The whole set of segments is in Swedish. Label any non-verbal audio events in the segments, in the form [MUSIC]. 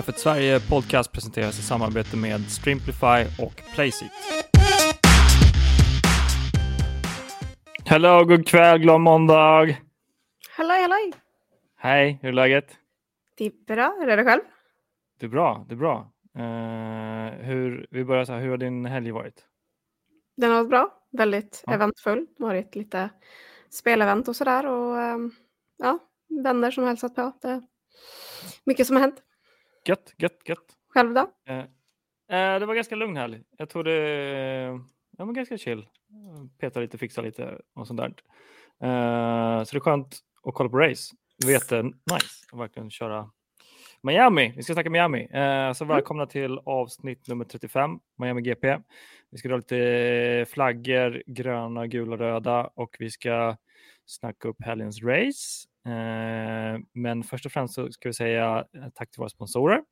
F1 Sverige Podcast presenteras i samarbete med Strimplify och Playseat. Hello, god kväll, glad måndag! Halloj, halloj! Hej, hur är läget? Det är bra. Hur är det själv? Det är bra, det är bra. Uh, hur, vi börjar så här, hur har din helg varit? Den har varit bra, väldigt Ja. eventfull. Varit lite spelevent och sådär och ehm, ja, vänner som har hälsat på. Det är mycket som har hänt. Gött, gött, gött. Själv då? Eh, eh, det var ganska lugn helg. Jag tror det ja, men ganska chill. Peta lite, fixa lite och sånt där. Eh, så det är skönt att kolla på race. Det var jättenice att verkligen köra Miami. Vi ska snacka Miami. Eh, så välkomna till avsnitt nummer 35, Miami GP. Vi ska dra lite flaggor, gröna, gula, röda och vi ska snacka upp helgens race. Eh, men först och främst så ska vi säga eh, tack till våra sponsorer.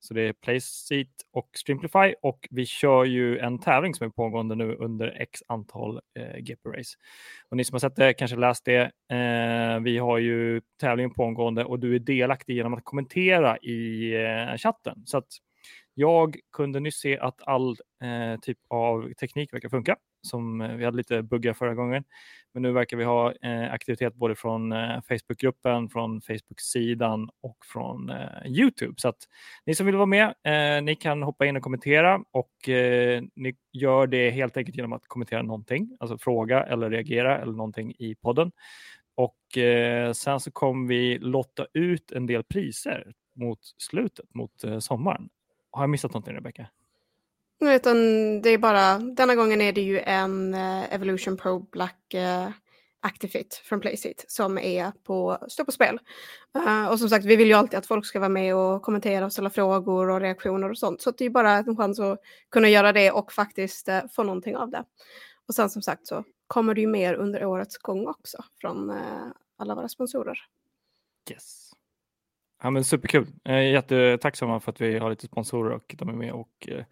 Så det är Playseat och Strimplify och vi kör ju en tävling som är pågående nu under x antal eh, GP-race. Och ni som har sett det kanske läst det. Eh, vi har ju tävlingen pågående och du är delaktig genom att kommentera i eh, chatten. Så att jag kunde nyss se att all eh, typ av teknik verkar funka. Som eh, vi hade lite buggar förra gången. Men nu verkar vi ha eh, aktivitet både från eh, Facebookgruppen, från Facebook-sidan och från eh, Youtube. Så att ni som vill vara med, eh, ni kan hoppa in och kommentera och eh, ni gör det helt enkelt genom att kommentera någonting, alltså fråga eller reagera eller någonting i podden. Och eh, sen så kommer vi lotta ut en del priser mot slutet, mot eh, sommaren. Har jag missat någonting Rebecka? Utan det är bara, denna gången är det ju en eh, Evolution Pro Black uh, Actifit från Playseat som är på, står på spel. Eh, och som sagt, vi vill ju alltid att folk ska vara med och kommentera och ställa frågor och reaktioner och sånt. Så det är bara en chans att kunna göra det och faktiskt eh, få någonting av det. Och sen som sagt så kommer det ju mer under årets gång också från eh, alla våra sponsorer. Yes. Ja, men superkul. Är jättetacksamma för att vi har lite sponsorer och de är med och eh,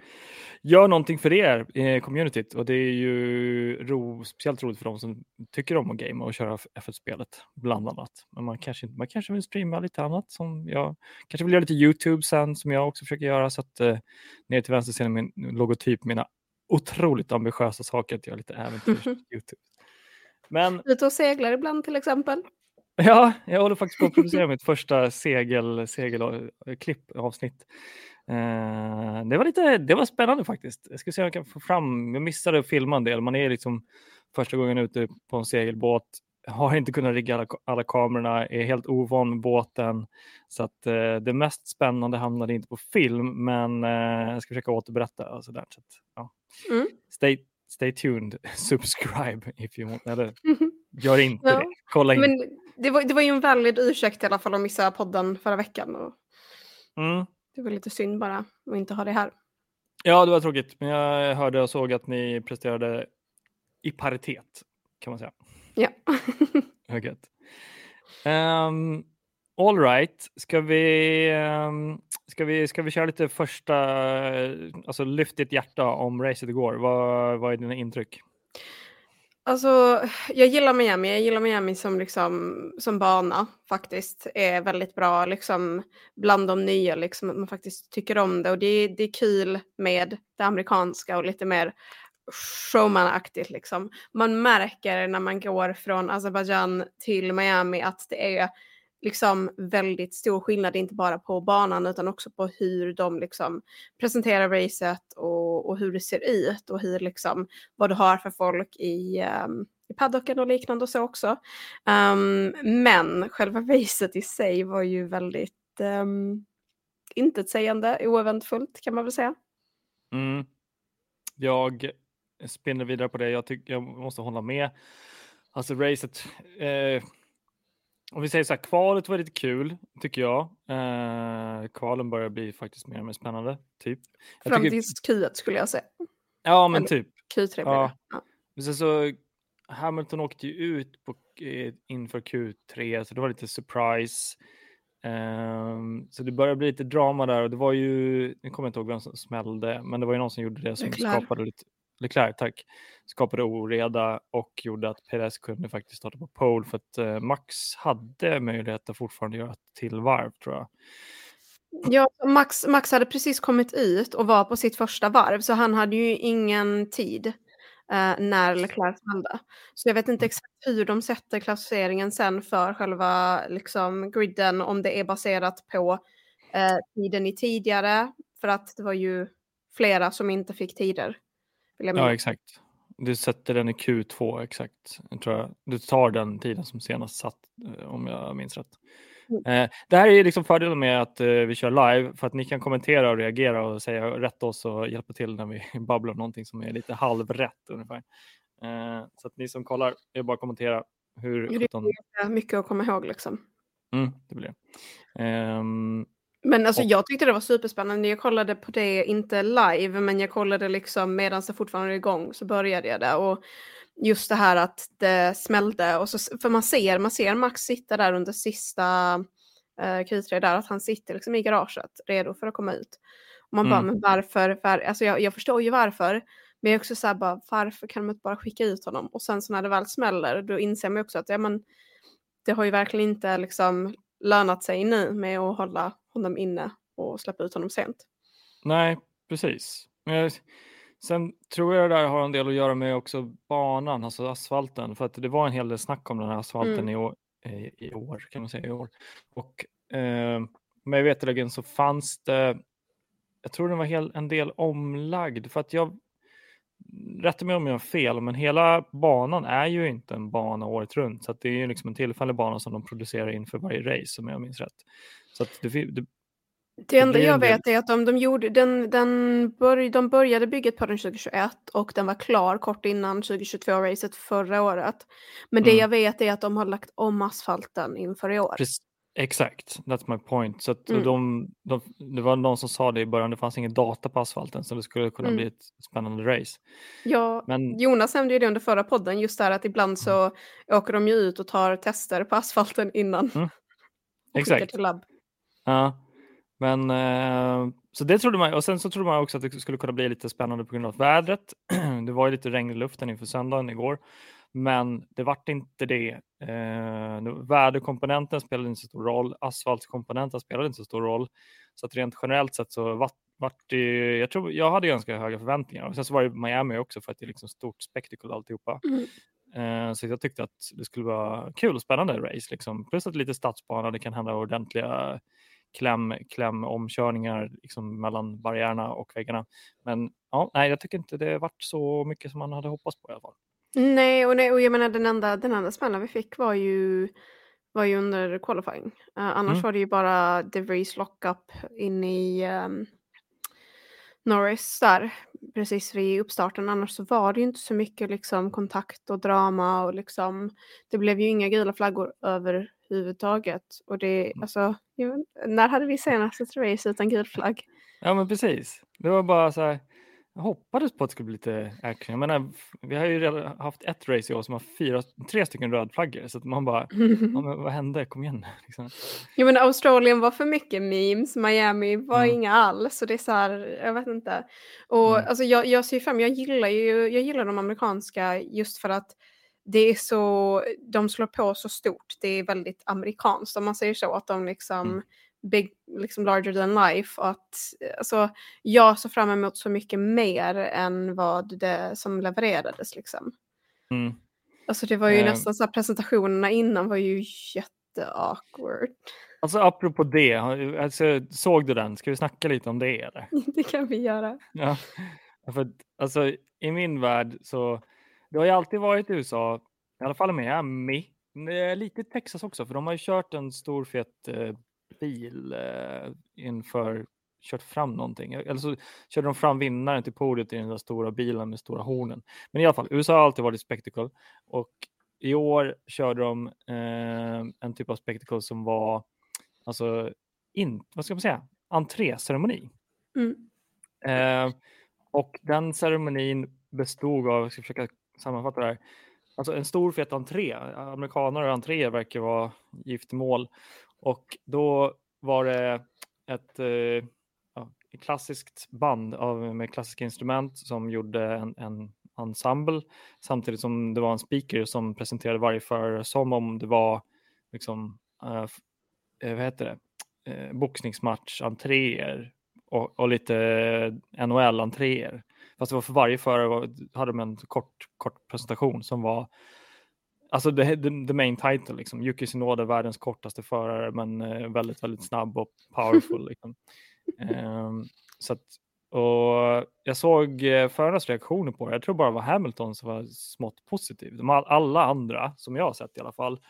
gör någonting för er i communityt. Och det är ju ro, speciellt roligt för de som tycker om att gamea och köra F1-spelet bland annat. Men man kanske, man kanske vill streama lite annat som jag kanske vill göra lite YouTube sen som jag också försöker göra. Så att eh, ner till vänster ser ni min logotyp, mina otroligt ambitiösa saker att göra lite äventyrs [LAUGHS] YouTube. Men Ute och seglar ibland till exempel. Ja, jag håller faktiskt på att producera mitt första segel, segelklipp avsnitt. Eh, det var lite, det var spännande faktiskt. Jag ska se om jag kan få fram, jag missade att filma en del. Man är liksom första gången ute på en segelbåt, har inte kunnat rigga alla, alla kamerorna, är helt ovan med båten. Så att eh, det mest spännande hamnade inte på film, men eh, jag ska försöka återberätta. Och sådär, så att, ja. Mm. stay, stay tuned, [LAUGHS] subscribe if you want. Eller, [LAUGHS] gör inte Ja, det, kolla in. Men det var, det var ju en valid ursäkt i alla fall att missa podden förra veckan. Och Mm. det var lite synd bara att inte ha det här. Ja, det var tråkigt, men jag hörde och såg att ni presterade i paritet, kan man säga. Ja. [LAUGHS] Gött. Um, all right, ska vi, ehm, ska, vi, ska vi köra lite första, alltså lyft ditt hjärta om racet igår. Vad, vad är dina intryck? Alltså, jag gillar Miami. Jag gillar Miami som, liksom, som bana faktiskt. Är väldigt bra liksom, bland de nya, liksom, att man faktiskt tycker om det. Och det, är- det är kul med det amerikanska och lite mer showmanaktigt. Liksom. Man märker när man går från Azerbaijan till Miami att det är liksom väldigt stor skillnad, inte bara på banan utan också på hur de liksom presenterar racet och, och hur det ser ut och hur liksom vad du har för folk i, um, i paddocken och liknande och så också. Um, men själva [LAUGHS] racet i sig var ju väldigt um, intetsägande, oeventfullt kan man väl säga. Mm. Jag spinner vidare på det. Jag, tycker jag måste hålla med. Alltså racet. Eh, om vi säger så här, kvalet var lite kul tycker jag. Eh, kvalen börjar bli faktiskt mer och mer spännande. Typ. Jag Fram tycker, till Q1 skulle jag säga. ja, men eller- typ. Q3 blir Ja. det. Ja. Sen så Hamilton åkte ju ut på, inför Q3 så det var lite surprise. Ehm, så det började bli lite drama där och det var ju, nu kommer jag inte ihåg vem som smällde, men det var ju någon som gjorde det som Leclerc. skapade lite, Leclerc, tack, skapade oreda och gjorde att Perez kunde faktiskt starta på pole för att eh, Max hade möjlighet att fortfarande göra ett till varv tror jag. Ja, Max, Max hade precis kommit ut och var på sitt första varv, så han hade ju ingen tid eh, när Leclerc smällde. Så jag vet inte Mm. exakt hur de sätter klassificeringen sen för själva liksom, griden, om det är baserat på eh, tiden i tidigare, för att det var ju flera som inte fick tider. Ja, exakt. Du sätter den i Q2, exakt. Jag tror jag. Du tar den tiden som senast satt, eh, om jag minns rätt. Mm. Eh, det här är liksom fördelen med att eh, vi kör live, för att ni kan kommentera och reagera och säga rätt oss och hjälpa till när vi [LAUGHS] babblar om någonting som är lite halvrätt ungefär. Så att ni som kollar, är bara att kommentera hur Det är 17... ju mycket att komma ihåg liksom. Mm, det blir det. Ehm, Men alltså Och- jag tyckte det var superspännande. Jag kollade på det, inte live, men jag kollade liksom medan det fortfarande är igång så började jag det. Och just det här att det smällde. Och så, för man ser, man ser Max sitta där under sista uh, Q3 där, att han sitter liksom i garaget redo för att komma ut. Och man bara, Mm. men varför? Var, alltså jag, jag förstår ju varför. Men jag är också så här bara, varför kan de inte bara skicka ut honom? Och sen så när det väl smäller, då inser man också att ja, men, det har ju verkligen inte liksom lönat sig nu med att hålla honom inne och släppa ut honom sent. Nej, precis. Men jag, sen tror jag det där har en del att göra med också banan, alltså asfalten. För att det var en hel del snack om den här asfalten Mm. i, år, i, i år, kan man säga i år. Och eh, med veterligen så fanns det, jag tror den var hel, en del omlagd. För att jag, rätta mig om jag har fel, men hela banan är ju inte en bana året runt. Så det är ju liksom en tillfällig bana som de producerar inför varje race, om jag minns rätt. Så det, det, Det enda jag vet är att de, de, gjorde, den, den börj, de började bygget på den 2021 och den var klar kort innan 2022-racet förra året. Men det Mm. jag vet är att de har lagt om asfalten inför i år. Precis, exakt, that's my point. Så Mm. de, de, det var någon som sa det i början, det fanns ingen data på asfalten så det skulle kunna Mm. bli ett spännande race. Ja, Men Jonas nämnde ju det under förra podden, just där att ibland så åker de ju ut och tar tester på asfalten innan. Mm. [LAUGHS] Exakt. till labb. Ja, men eh, så det trodde man och sen så trodde man också att det skulle kunna bli lite spännande på grund av vädret. [CLEARS THROAT] det var ju lite regn i luften inför söndagen igår, men det vart inte det. Eh, väderkomponenten spelade inte så stor roll, asfaltkomponenten spelade inte så stor roll. Så att rent generellt sett så vart, vart det, jag tror jag hade ganska höga förväntningar och sen så var det Miami också för att det är liksom stort spektakel alltihopa. Mm. Eh, Så jag tyckte att det skulle vara kul och spännande race. Liksom. Plus att lite stadsbana, det kan hända ordentliga kläm, klämomkörningar liksom mellan barriärerna och väggarna. Men ja, nej, jag tycker inte det vart så mycket som man hade hoppats på i alla fall. Nej, och, nej, och jag menar den enda, den enda smällen vi fick var ju, var ju under qualifying. Eh, annars Mm. var det ju bara DeVries lockup in i ehm, Norris där, precis vid uppstarten. Annars så var det ju inte så mycket liksom kontakt och drama och liksom, det blev ju inga gula flaggor överhuvudtaget. Och det, Mm. alltså, inte, när hade vi senast ett race utan gul flagg? Ja, men precis. Det var bara så här. Jag hoppades på att det skulle bli lite action. Jag menar, vi har ju redan haft ett race i år som har fyra, tre stycken rödflaggor. Så att man bara, [LAUGHS] ja, men vad hände? Kom igen. [LAUGHS] Liksom. Jo men Australien var för mycket memes, Miami var Mm. inga alls. Så det är så här, jag vet inte. Och Mm. alltså jag, jag ser fram, jag gillar ju, jag gillar de amerikanska just för att det är så, de slår på så stort. Det är väldigt amerikanskt om man säger så. Att de liksom, Mm. Big, liksom larger than life. Och att, alltså, jag ser fram emot så mycket mer än vad det som levererades liksom. Mm. Alltså det var ju Eh. nästan så här, presentationerna innan var ju jätteawkward. Alltså apropå det, alltså, såg du den? Ska vi snacka lite om det eller? [LAUGHS] Det kan vi göra. Ja, för alltså i min värld så, det har ju alltid varit i USA, i alla fall Miami, lite Texas också, för de har ju kört en stor fet eh, bil eh, inför, kört fram någonting, eller så körde de fram vinnaren till podiet i den där stora bilen med stora hornen. Men i alla fall, USA har alltid varit spectacle och i år körde de eh, en typ av spectacle som var, alltså, in, vad ska man säga, entréceremoni. Mm. Eh, och den ceremonin bestod av, jag ska försöka sammanfatta det här, alltså en stor fet entré. Amerikaner och entréer verkar vara giftermål. Och då var det ett, eh, klassiskt band av, med klassiska instrument som gjorde en, en ensemble samtidigt som det var en speaker som presenterade varje förare som om det var liksom, eh, eh, vad heter det, eh, boxningsmatch-entréer och, och lite eh, NHL-entréer. Fast det var för varje förare hade de en kort, kort presentation som var Alltså the, the, the main title, liksom. Yuki Tsunoda, världens kortaste förare, men eh, väldigt, väldigt snabb och powerful. [LAUGHS] liksom. um, så att, och jag såg eh, förarnas reaktioner på det. Jag tror bara det var Hamilton som var smått positiv. De, alla andra, som jag har sett i alla fall,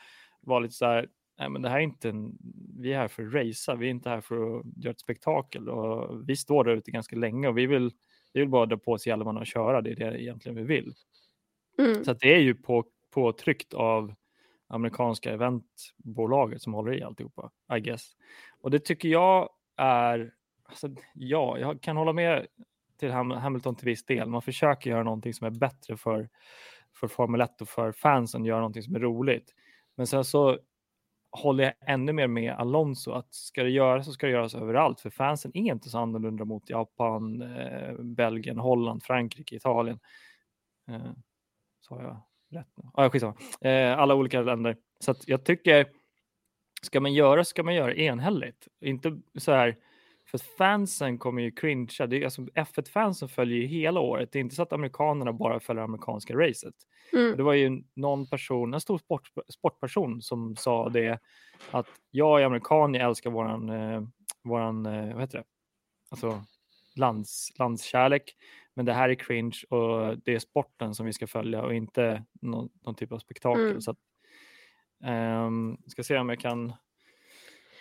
var lite så här, nej men det här är inte en, vi är här för att racea, vi är inte här för att göra ett spektakel och vi står där ute ganska länge och vi vill, vi vill bara dra på oss hjälmarna och köra, det är det egentligen vi vill. Mm. Så det är ju på, påtryckt av amerikanska eventbolaget som håller i alltihopa, I guess. Och det tycker jag är, alltså, ja, jag kan hålla med till Hamilton till viss del. Man försöker göra någonting som är bättre för, för Formel 1 och för fansen, göra någonting som är roligt. Men sen så håller jag ännu mer med Alonso att ska det göras så ska det göras överallt för fansen är inte så annorlunda mot Japan, eh, Belgien, Holland, Frankrike, Italien. Eh, sa jag rätt nu? Ah, skitsamma. Eh, alla olika länder. Så att jag tycker, ska man göra ska man göra enhälligt. Inte så här, för fansen kommer ju cringea. Det är, alltså, F1-fansen följer ju hela året. Det är inte så att amerikanerna bara följer amerikanska racet. Mm. Det var ju någon person, en stor sport, sportperson som sa det att jag är amerikan, jag älskar våran, eh, våran eh, vad heter det, alltså lands, landskärlek. Men det här är cringe och det är sporten som vi ska följa och inte någon, någon typ av spektakel. Mm. Så att, ehm, ska se om jag kan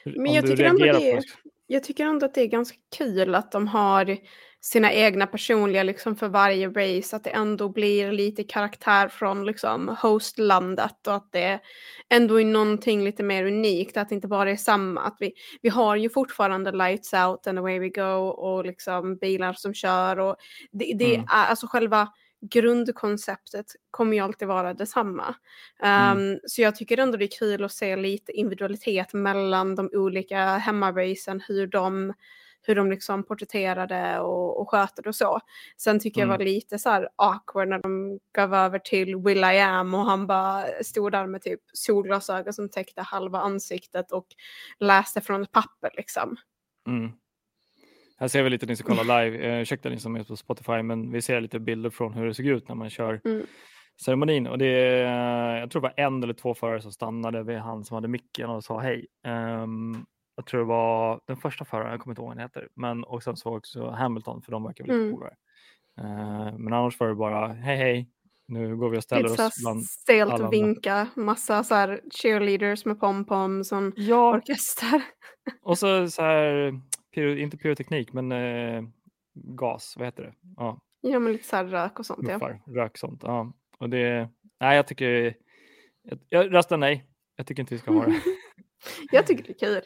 Men jag tycker, ändå det, jag tycker ändå att det är ganska kul att de har sina egna personliga liksom för varje race, att det ändå blir lite karaktär från liksom hostlandet och att det ändå är någonting lite mer unikt, att det inte bara är samma. Att vi, vi har ju fortfarande lights out and away we go och liksom bilar som kör och det, det Mm. är alltså själva grundkonceptet kommer ju alltid vara detsamma. Mm. Um, Så jag tycker ändå det är kul att se lite individualitet mellan de olika hemmaracen, hur de, hur de liksom porträtterar det och, och sköter det och så. Sen tycker jag Mm. var lite så här awkward när de gav över till Will I Am och han bara stod där med typ solglasögon som täckte halva ansiktet och läste från ett papper liksom. Mm. Här ser vi lite ni som kollar [LAUGHS] live, eh, ursäkta ni som är på Spotify, men vi ser lite bilder från hur det såg ut när man kör Mm. ceremonin. Och det, är- jag tror det var en eller två förare som stannade vid han som hade micken och sa hej. Ehm, jag tror det var den första föraren, jag kommer inte ihåg vad han heter, men och sen så också Hamilton för de verkar lite Mm. Eh, men annars var det bara hej hej, nu går vi och ställer Lite oss bland stelt alla vinka, massa så här cheerleaders med pompoms och Ja, orkester. [LAUGHS] och så, så här, pyro, inte pyroteknik, men eh, gas, vad heter det? Ja, Ja men lite så här rök och sånt ja. muffar, rök sånt. Ja. Och det, nej jag tycker, jag, jag röstar nej. Jag tycker inte vi ska ha det. [LAUGHS] Jag tycker det är kul.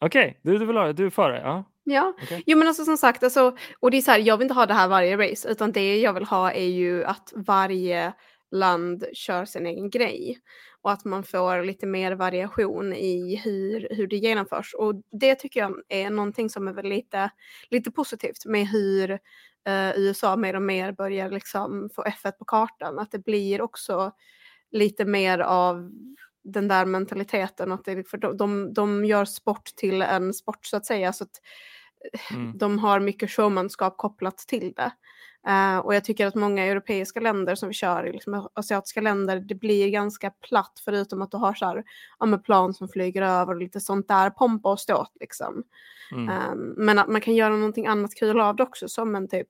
Okej, du, du vill ha det, du är för det? Ja. Ja, Okej. jo men alltså som sagt, alltså, och det är så här, jag vill inte ha det här varje race, utan det jag vill ha är ju att varje land kör sin egen grej och att man får lite mer variation i hur, hur det genomförs. Och det tycker jag är någonting som är väl lite, lite positivt med hur eh, USA mer och mer börjar liksom få F1 på kartan, att det blir också lite mer av den där mentaliteten. Att det, för de, de, de gör sport till en sport så att säga. Så att Mm. de har mycket showmanskap kopplat till det. Eh, och jag tycker att många europeiska länder som vi kör i, liksom asiatiska länder, det blir ganska platt förutom att du har så här, ja, plan som flyger över och lite sånt där pompa och ståt liksom. Mm. Eh, men att man kan göra någonting annat kul av det också som en typ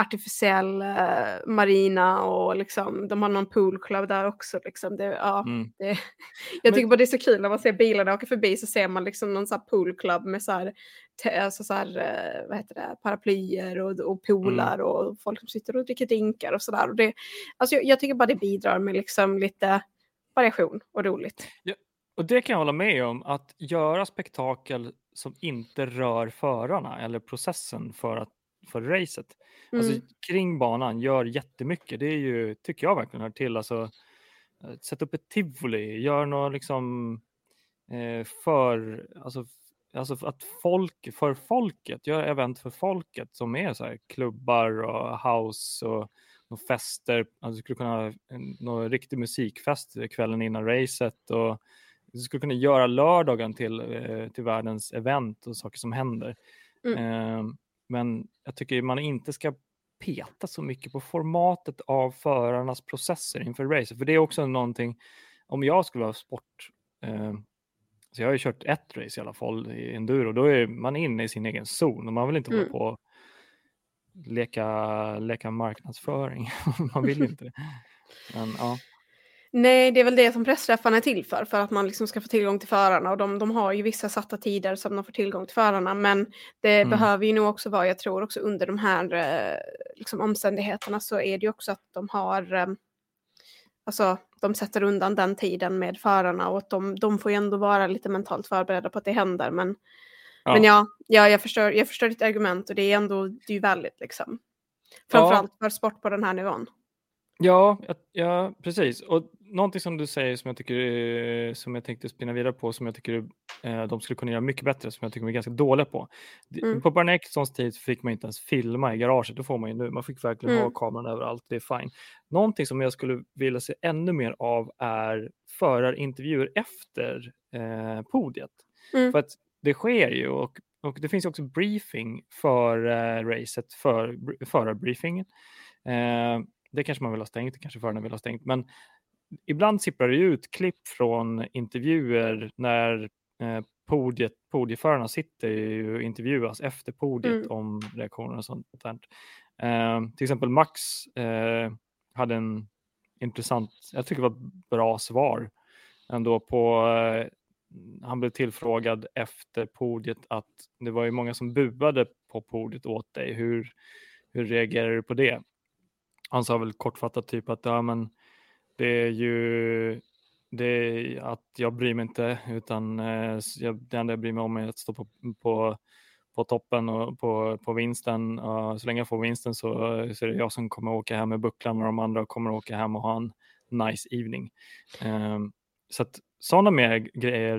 artificiell eh, marina och liksom, de har någon poolclub där också. Liksom. Det, ja, Mm. det, [LAUGHS] jag Men- tycker bara det är så kul när man ser bilarna åka förbi så ser man liksom någon så poolclub med så här, te, alltså så här eh, vad heter det, paraplyer och, och poolar och folk som sitter och dricker drinkar och sådär. Alltså jag, jag tycker bara det bidrar med liksom lite variation och roligt. Och det kan jag hålla med om, att göra spektakel som inte rör förarna eller processen för, att, för racet. Alltså Mm. kring banan gör jättemycket. Det är ju, tycker jag verkligen hör till. Alltså, eh, sätt upp ett tivoli, gör något liksom eh, för, alltså, alltså att folk, för folket, gör event för folket som är så här klubbar och house och, och fester. Alltså, du skulle kunna ha en någon riktig musikfest kvällen innan racet och du skulle kunna göra lördagen till, eh, till världens event och saker som händer. Mm. Eh, men jag tycker man inte ska peta så mycket på formatet av förarnas processer inför racet. För det är också någonting, om jag skulle vara sport, eh, så jag har ju kört ett race i alla fall i enduro, då är man inne i sin egen zon och man vill inte Mm. hålla på och leka, leka marknadsföring. [LAUGHS] man vill inte det. Men ja, Nej, det är väl det som pressträffarna är till för, för att man liksom ska få tillgång till förarna och de, de har ju vissa satta tider som de får tillgång till förarna, men det Mm. behöver ju nog också vara, jag tror också under de här eh, liksom, omständigheterna så är det ju också att de har, eh, alltså de sätter undan den tiden med förarna och att de, de får ju ändå vara lite mentalt förberedda på att det händer, men Ja. Men ja, ja jag, förstår, jag förstår ditt argument och det är ändå det är ju väldigt liksom. Framförallt för sport på den här nivån. Ja, ja, precis. Och någonting som du säger som jag tycker eh, som jag tänkte spinna vidare på som jag tycker eh, de skulle kunna göra mycket bättre som jag tycker de är ganska dåliga på. Mm. På Ecclestons tid fick man inte ens filma i garaget, det får man ju nu. Man fick verkligen ha Mm. kameran överallt, det är fine. Någonting som jag skulle vilja se ännu mer av är förarintervjuer efter eh, podiet. Mm. För att det sker ju och, och det finns också briefing för eh, racet, för br- förarbriefingen. Eh, det kanske man vill ha stängt, det kanske förarna vill ha stängt, men ibland sipprar det ut klipp från intervjuer när eh, podiet, podieförarna sitter och intervjuas efter podiet Mm. om reaktioner och sånt. Eh, till exempel Max eh, hade en intressant, jag tycker det var ett bra svar ändå på, eh, han blev tillfrågad efter podiet att det var ju många som buade på podiet åt dig. Hur, hur reagerar du på det? Han sa väl kortfattat typ att ja, men det är ju det är att jag bryr mig inte utan eh, det enda jag bryr mig om är att stå på, på, på toppen och på, på vinsten. Och så länge jag får vinsten så, så är det jag som kommer åka hem med bucklan och de andra kommer åka hem och ha en nice evening. Ehm, så att sådana mer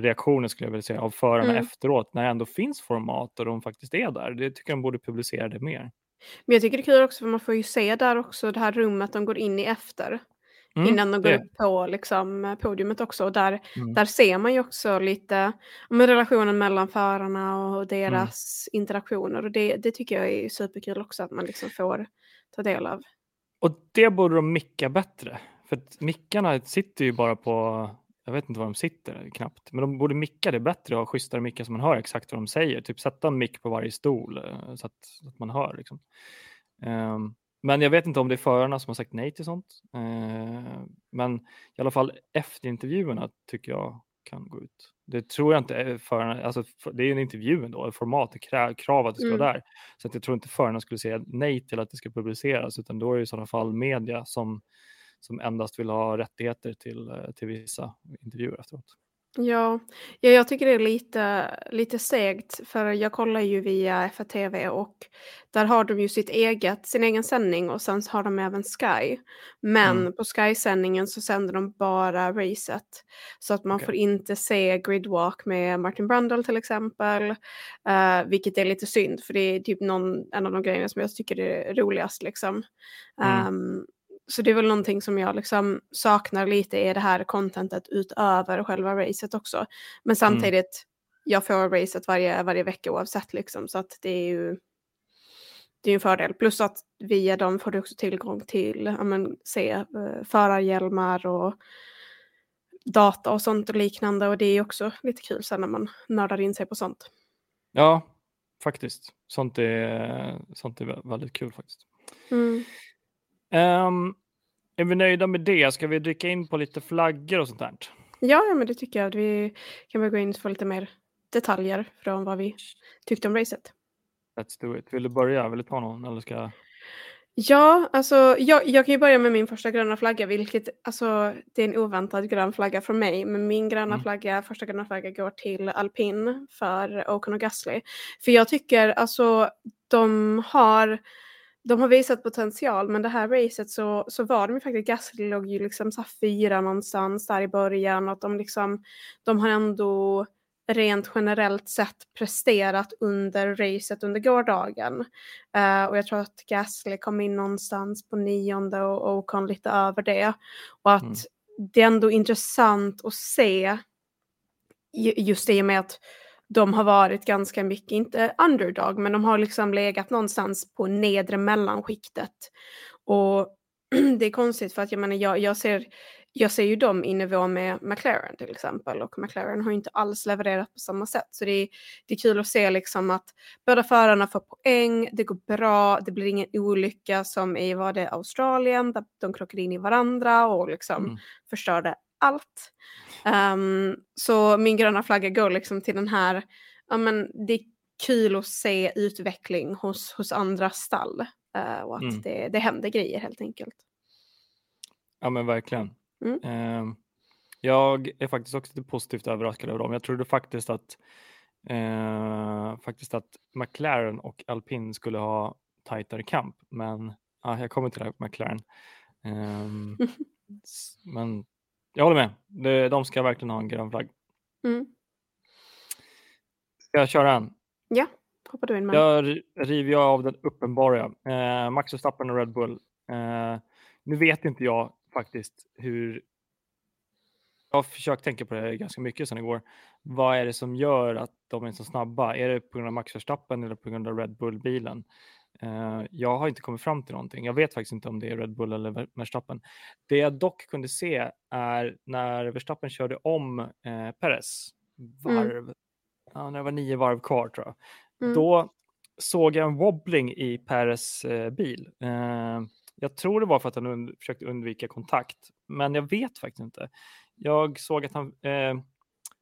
reaktioner skulle jag vilja säga av förarna Mm. efteråt när det ändå finns format och de faktiskt är där. Det tycker jag de borde publicera det mer. Men jag tycker det är kul också för man får ju se där också det här rummet de går in i efter. Mm, innan de går det. upp på liksom, podiumet också. Och där, Mm. där ser man ju också lite men relationen mellan förarna och deras interaktioner. Och det, det tycker jag är superkul också att man liksom får ta del av. Och det borde de micka bättre. För att mickarna sitter ju bara på, jag vet inte var de sitter knappt, men de borde micka det bättre och ha schysstare mickar så man hör exakt vad de säger. Typ sätta en mick på varje stol eh, så att, så att man hör. Liksom. Ehm, men jag vet inte om det är förarna som har sagt nej till sånt. Ehm, men i alla fall efterintervjuerna tycker jag kan gå ut. Det tror jag inte är förarna, alltså det är en intervju ändå, ett format, krä- krav att det ska Mm. vara där. Så att jag tror inte förarna skulle säga nej till att det ska publiceras, utan då är det i sådana fall media som, som endast vill ha rättigheter till, eh, till vissa intervjuer efteråt. Ja, ja jag tycker det är lite, lite segt för jag kollar ju via FTV och där har de ju sitt eget, sin egen sändning och sen har de även Sky. Men Mm. på Sky-sändningen så sänder de bara racet. Så att man Okej. får inte se Gridwalk med Martin Brundle till exempel. eh, vilket är lite synd för det är typ någon, en av de grejerna som jag tycker är roligast liksom. Mm. Ehm, så det är väl någonting som jag liksom saknar lite är det här contentet utöver själva racet också. Men samtidigt, jag får racet varje, varje vecka oavsett liksom. Så att det är ju det är en fördel. Plus att via dem får du också tillgång till, ja men se uh, förarhjälmar och data och sånt och liknande. Och det är också lite kul sen när man nördar in sig på sånt. Ja, faktiskt. Sånt är, sånt är vä- väldigt kul faktiskt. Mm. Ehm, är vi nöjda med det? Ska vi dyka in på lite flaggor och sånt där? Ja, ja, men det tycker jag. Vi kan väl gå in få lite mer detaljer från vad vi tyckte om racet. Let's do it. Vill du börja? Vill du ta någon? Eller ska jag? Ja, alltså jag, jag kan ju börja med min första gröna flagga, vilket alltså det är en oväntad grön flagga från mig. Men min gröna Mm. flagga, första gröna flagga går till alpin för Ocon och Gasly. För jag tycker alltså de har de har visat potential, men det här racet så, så var de ju faktiskt, Gasly låg ju liksom så fyra någonstans där i början och att de liksom, de har ändå rent generellt sett presterat under racet under gårdagen. Eh, och jag tror att Gasly kom in någonstans på nionde och Ocon lite över det. Och att Mm. det är ändå intressant att se just det med att de har varit ganska mycket, inte underdog, men de har liksom legat någonstans på nedre mellanskiktet. Och [CLEARS THROAT] det är konstigt för att jag menar, jag, jag, ser, jag ser ju dem i nivå med McLaren till exempel och McLaren har ju inte alls levererat på samma sätt. Så det är, det är kul att se liksom att båda förarna får poäng, det går bra, det blir ingen olycka som i var det Australien där de krockade in i varandra och liksom mm. förstörde allt. Um, så min gröna flagga går liksom till den här, ja men det är kul att se utveckling hos, hos andra stall uh, och att mm. det, det händer grejer helt enkelt. Ja men verkligen. Mm. Uh, jag är faktiskt också lite positivt överraskad över dem. Jag trodde faktiskt att uh, faktiskt att McLaren och Alpin skulle ha tajtare kamp, men ja, jag kommer till det här McLaren. [LAUGHS] Um, men jag håller med. De ska verkligen ha en grön flagg. Mm. Ska jag köra en? Ja, hoppar du in med. Jag river jag av den uppenbara. Eh, Max Verstappen och Red Bull. Eh, nu vet inte jag faktiskt hur... Jag har försökt tänka på det ganska mycket sedan igår. Vad är det som gör att de är så snabba? Är det på grund av Max Verstappen eller på grund av Red Bull-bilen? Uh, jag har inte kommit fram till någonting. Jag vet faktiskt inte om det är Red Bull eller Verstappen. Det jag dock kunde se är när Verstappen körde om uh, Perez varv, mm. ja, när det var nio varv kvar tror jag. Mm. Då såg jag en wobbling i Perez uh, bil. jag tror det var för att han und försökte undvika kontakt, men jag vet faktiskt inte. Jag såg att han,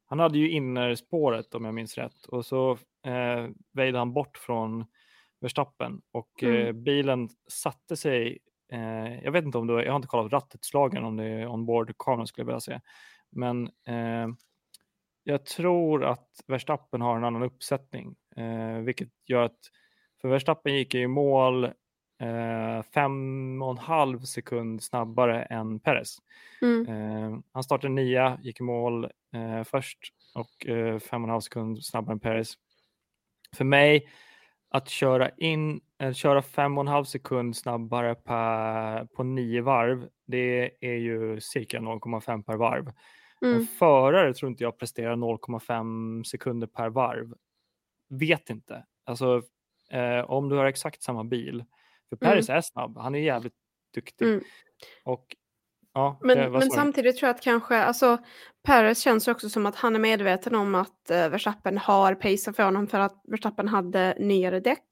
han hade ju innerspåret om jag minns rätt och så eh, väjde han bort från Verstappen och mm. eh, bilen satte sig, eh, jag vet inte om det jag har inte kollat rattutslagen om det är onboard-kameran skulle jag vilja säga, men eh, jag tror att Verstappen har en annan uppsättning, eh, vilket gör att för Verstappen gick i mål eh, fem och en halv sekund snabbare än Perez. Mm. Eh, han startade nia, gick i mål eh, först och eh, fem och en halv sekund snabbare än Perez. För mig att köra in, äh, köra fem och en halv sekund snabbare per, på nio varv, det är ju cirka 0,5 per varv. Mm. En förare tror inte jag presterar 0,5 sekunder per varv. Vet inte. Alltså, eh, om du har exakt samma bil, för Peres mm. är snabb, han är jävligt duktig. Mm. Och Ja, men, men samtidigt tror jag att kanske, alltså Paris känns också som att han är medveten om att uh, Verstappen har pacen för honom för att Verstappen hade nyare däck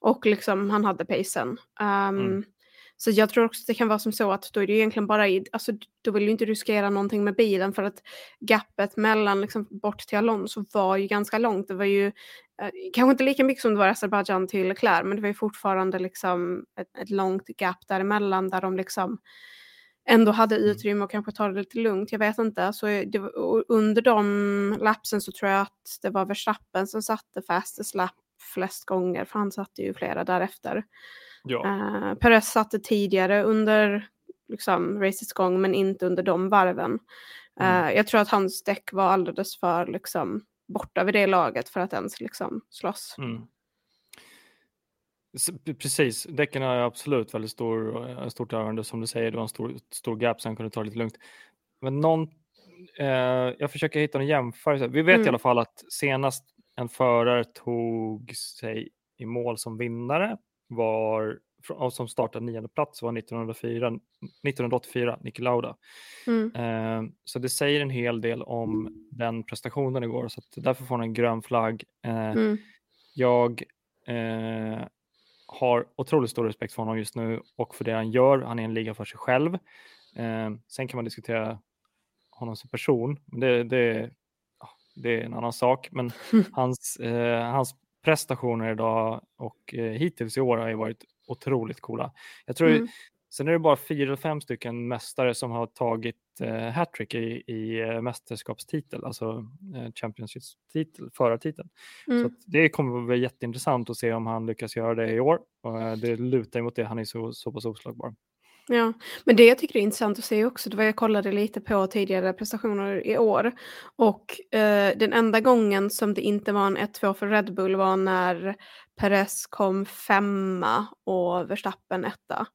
och liksom han hade pacen. Um, mm. Så jag tror också att det kan vara som så att då är det egentligen bara, i, alltså då vill du inte riskera någonting med bilen för att gapet mellan liksom bort till Alonso var ju ganska långt. Det var ju eh, kanske inte lika mycket som det var Azerbajdzjan till Leclerc men det var ju fortfarande liksom ett, ett långt gap däremellan där de liksom ändå hade mm. utrymme och kanske ta det lite lugnt. Jag vet inte. Så det, under de lapsen så tror jag att det var Verstappen som satte fastest lap flest gånger, för han satte ju flera därefter. Ja. Uh, Perez satte tidigare under liksom, racets gång, men inte under de varven. Uh, mm. Jag tror att hans däck var alldeles för liksom, borta vid det laget för att ens liksom, slåss. Mm. Precis, däcken har absolut väldigt stor, eh, stort ärende som du säger. Det var en stor, stor gap så han kunde ta det lite lugnt. Men någon, eh, jag försöker hitta en jämförelse. Vi vet mm. i alla fall att senast en förare tog sig i mål som vinnare var som startade nionde plats var 1904, 1984, Niki Lauda. Mm. Eh, så det säger en hel del om den prestationen igår, så därför får han en grön flagg. Eh, mm. Jag eh, har otroligt stor respekt för honom just nu och för det han gör. Han är en liga för sig själv. Eh, sen kan man diskutera honom som person, det, det, det är en annan sak. Men [LAUGHS] hans, eh, hans prestationer idag och eh, hittills i år har ju varit otroligt coola. Jag tror mm. Sen är det bara fyra eller fem stycken mästare som har tagit eh, hattrick i, i eh, mästerskapstitel, alltså eh, Championship-titel, förartiteln. Mm. Så det kommer att bli jätteintressant att se om han lyckas göra det i år. Och, eh, det lutar mot det, han är så, så pass oslagbar. Ja, men det jag tycker är intressant att se också, det var jag kollade lite på tidigare prestationer i år och eh, den enda gången som det inte var en 1-2 för Red Bull var när Perez kom femma och Verstappen etta.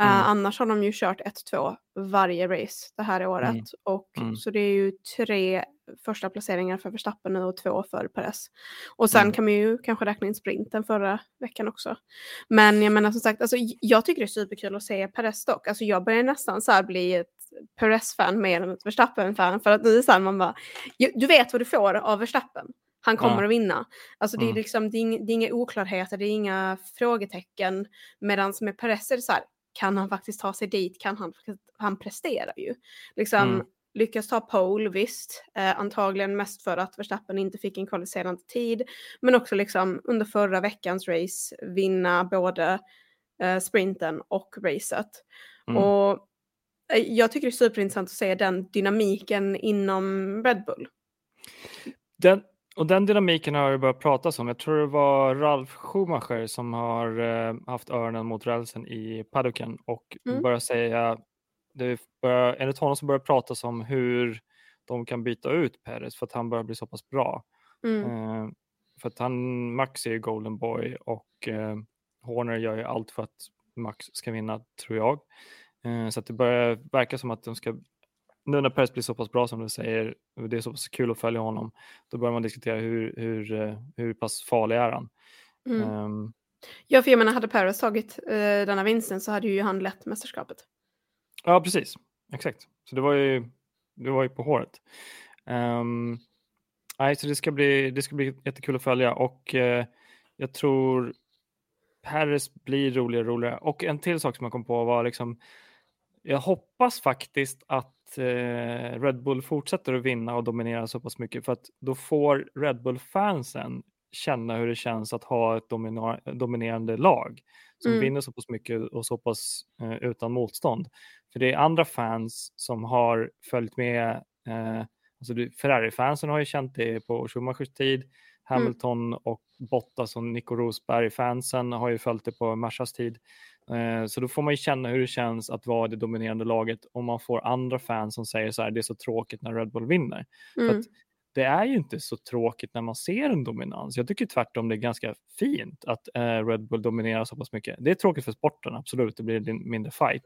Uh, Mm. Annars har de ju kört 1-2 varje race det här året. Mm. Och, Mm. Så det är ju tre första placeringar för Verstappen och två för Perez. Och sen Mm. kan man ju kanske räkna in sprinten förra veckan också. Men jag menar som sagt, alltså, jag tycker det är superkul att se Perez dock. Alltså, jag börjar nästan så här bli ett Perez-fan mer än ett Verstappen-fan. För att nu är så här, man bara, du vet vad du får av Verstappen. Han kommer Ja. att vinna. Alltså det är Mm. liksom, det är, inga, det är inga oklarheter, det är inga frågetecken. Medan med Perez är det så här, kan han faktiskt ta sig dit? Kan han, han presterar ju. Liksom, Mm. lyckas ta pole, visst. Eh, antagligen mest för att Verstappen inte fick en kvalificerande tid. Men också liksom under förra veckans race vinna både eh, sprinten och racet. Mm. Och eh, jag tycker det är superintressant att se den dynamiken inom Red Bull. Den, och den dynamiken har det börjat pratas om. Jag tror det var Ralf Schumacher som har eh, haft öronen mot rälsen i paddocken och Mm. börjat säga, det börjar, enligt honom så börjar det pratas om hur de kan byta ut Perez för att han börjar bli så pass bra. Mm. Eh, för att han, Max är ju Golden Boy och eh, Horner gör ju allt för att Max ska vinna, tror jag. Eh, så att det börjar verka som att de ska, nu när Perez blir så pass bra som du säger, det är så pass kul att följa honom, då börjar man diskutera hur, hur, eh, hur pass farlig är han. Mm. Ehm, Ja, för jag menar, hade Perez tagit eh, denna vinsten så hade ju han lett mästerskapet. ja, precis. Exakt. Så det var ju, det var ju på håret. Um, nej, så det ska, bli, det ska bli jättekul att följa och eh, jag tror Paris blir roligare och roligare. Och en till sak som jag kom på var liksom, jag hoppas faktiskt att eh, Red Bull fortsätter att vinna och dominera så pass mycket för att då får Red Bull-fansen känna hur det känns att ha ett dominerande lag som Mm. vinner så pass mycket och så pass eh, utan motstånd. För det är andra fans som har följt med, eh, alltså Ferrari-fansen har ju känt det på Schumachers tid, Hamilton och Bottas och Nico Rosberg-fansen har ju följt det på Mersas tid. Eh, Så då får man ju känna hur det känns att vara det dominerande laget om man får andra fans som säger så här, det är så tråkigt när Red Bull vinner. Mm. det är ju inte så tråkigt när man ser en dominans. Jag tycker tvärtom det är ganska fint att eh, Red Bull dominerar så pass mycket. Det är tråkigt för sporten, absolut, det blir mindre fight.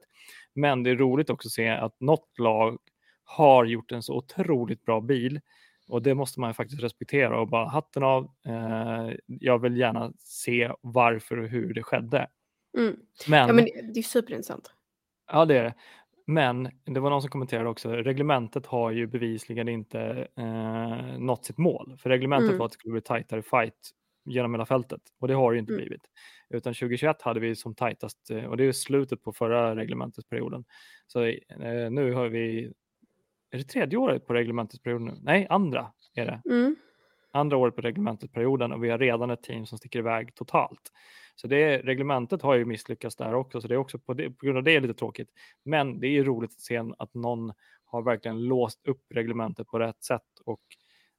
Men det är roligt också att se att något lag har gjort en så otroligt bra bil och det måste man faktiskt respektera och bara hatten av. Eh, jag vill gärna se varför och hur det skedde. Mm. Men, Ja, men det, är superintressant. Ja, det är det. Men det var någon som kommenterade också, reglementet har ju bevisligen inte eh, nått sitt mål. För reglementet Mm. var att det skulle bli tajtare fight genom hela fältet och det har det ju inte Mm. blivit. Utan 2021 hade vi som tajtast, eh, och det är slutet på förra reglementesperioden. Så eh, nu har vi, är det tredje året på reglementesperioden nu? Nej, andra är det Mm. Andra året på reglementesperioden och vi har redan ett team som sticker iväg totalt. Så det, reglementet har ju misslyckats där också, så det är också på, det, på grund av det är lite tråkigt. Men det är ju roligt att se att någon har verkligen låst upp reglementet på rätt sätt och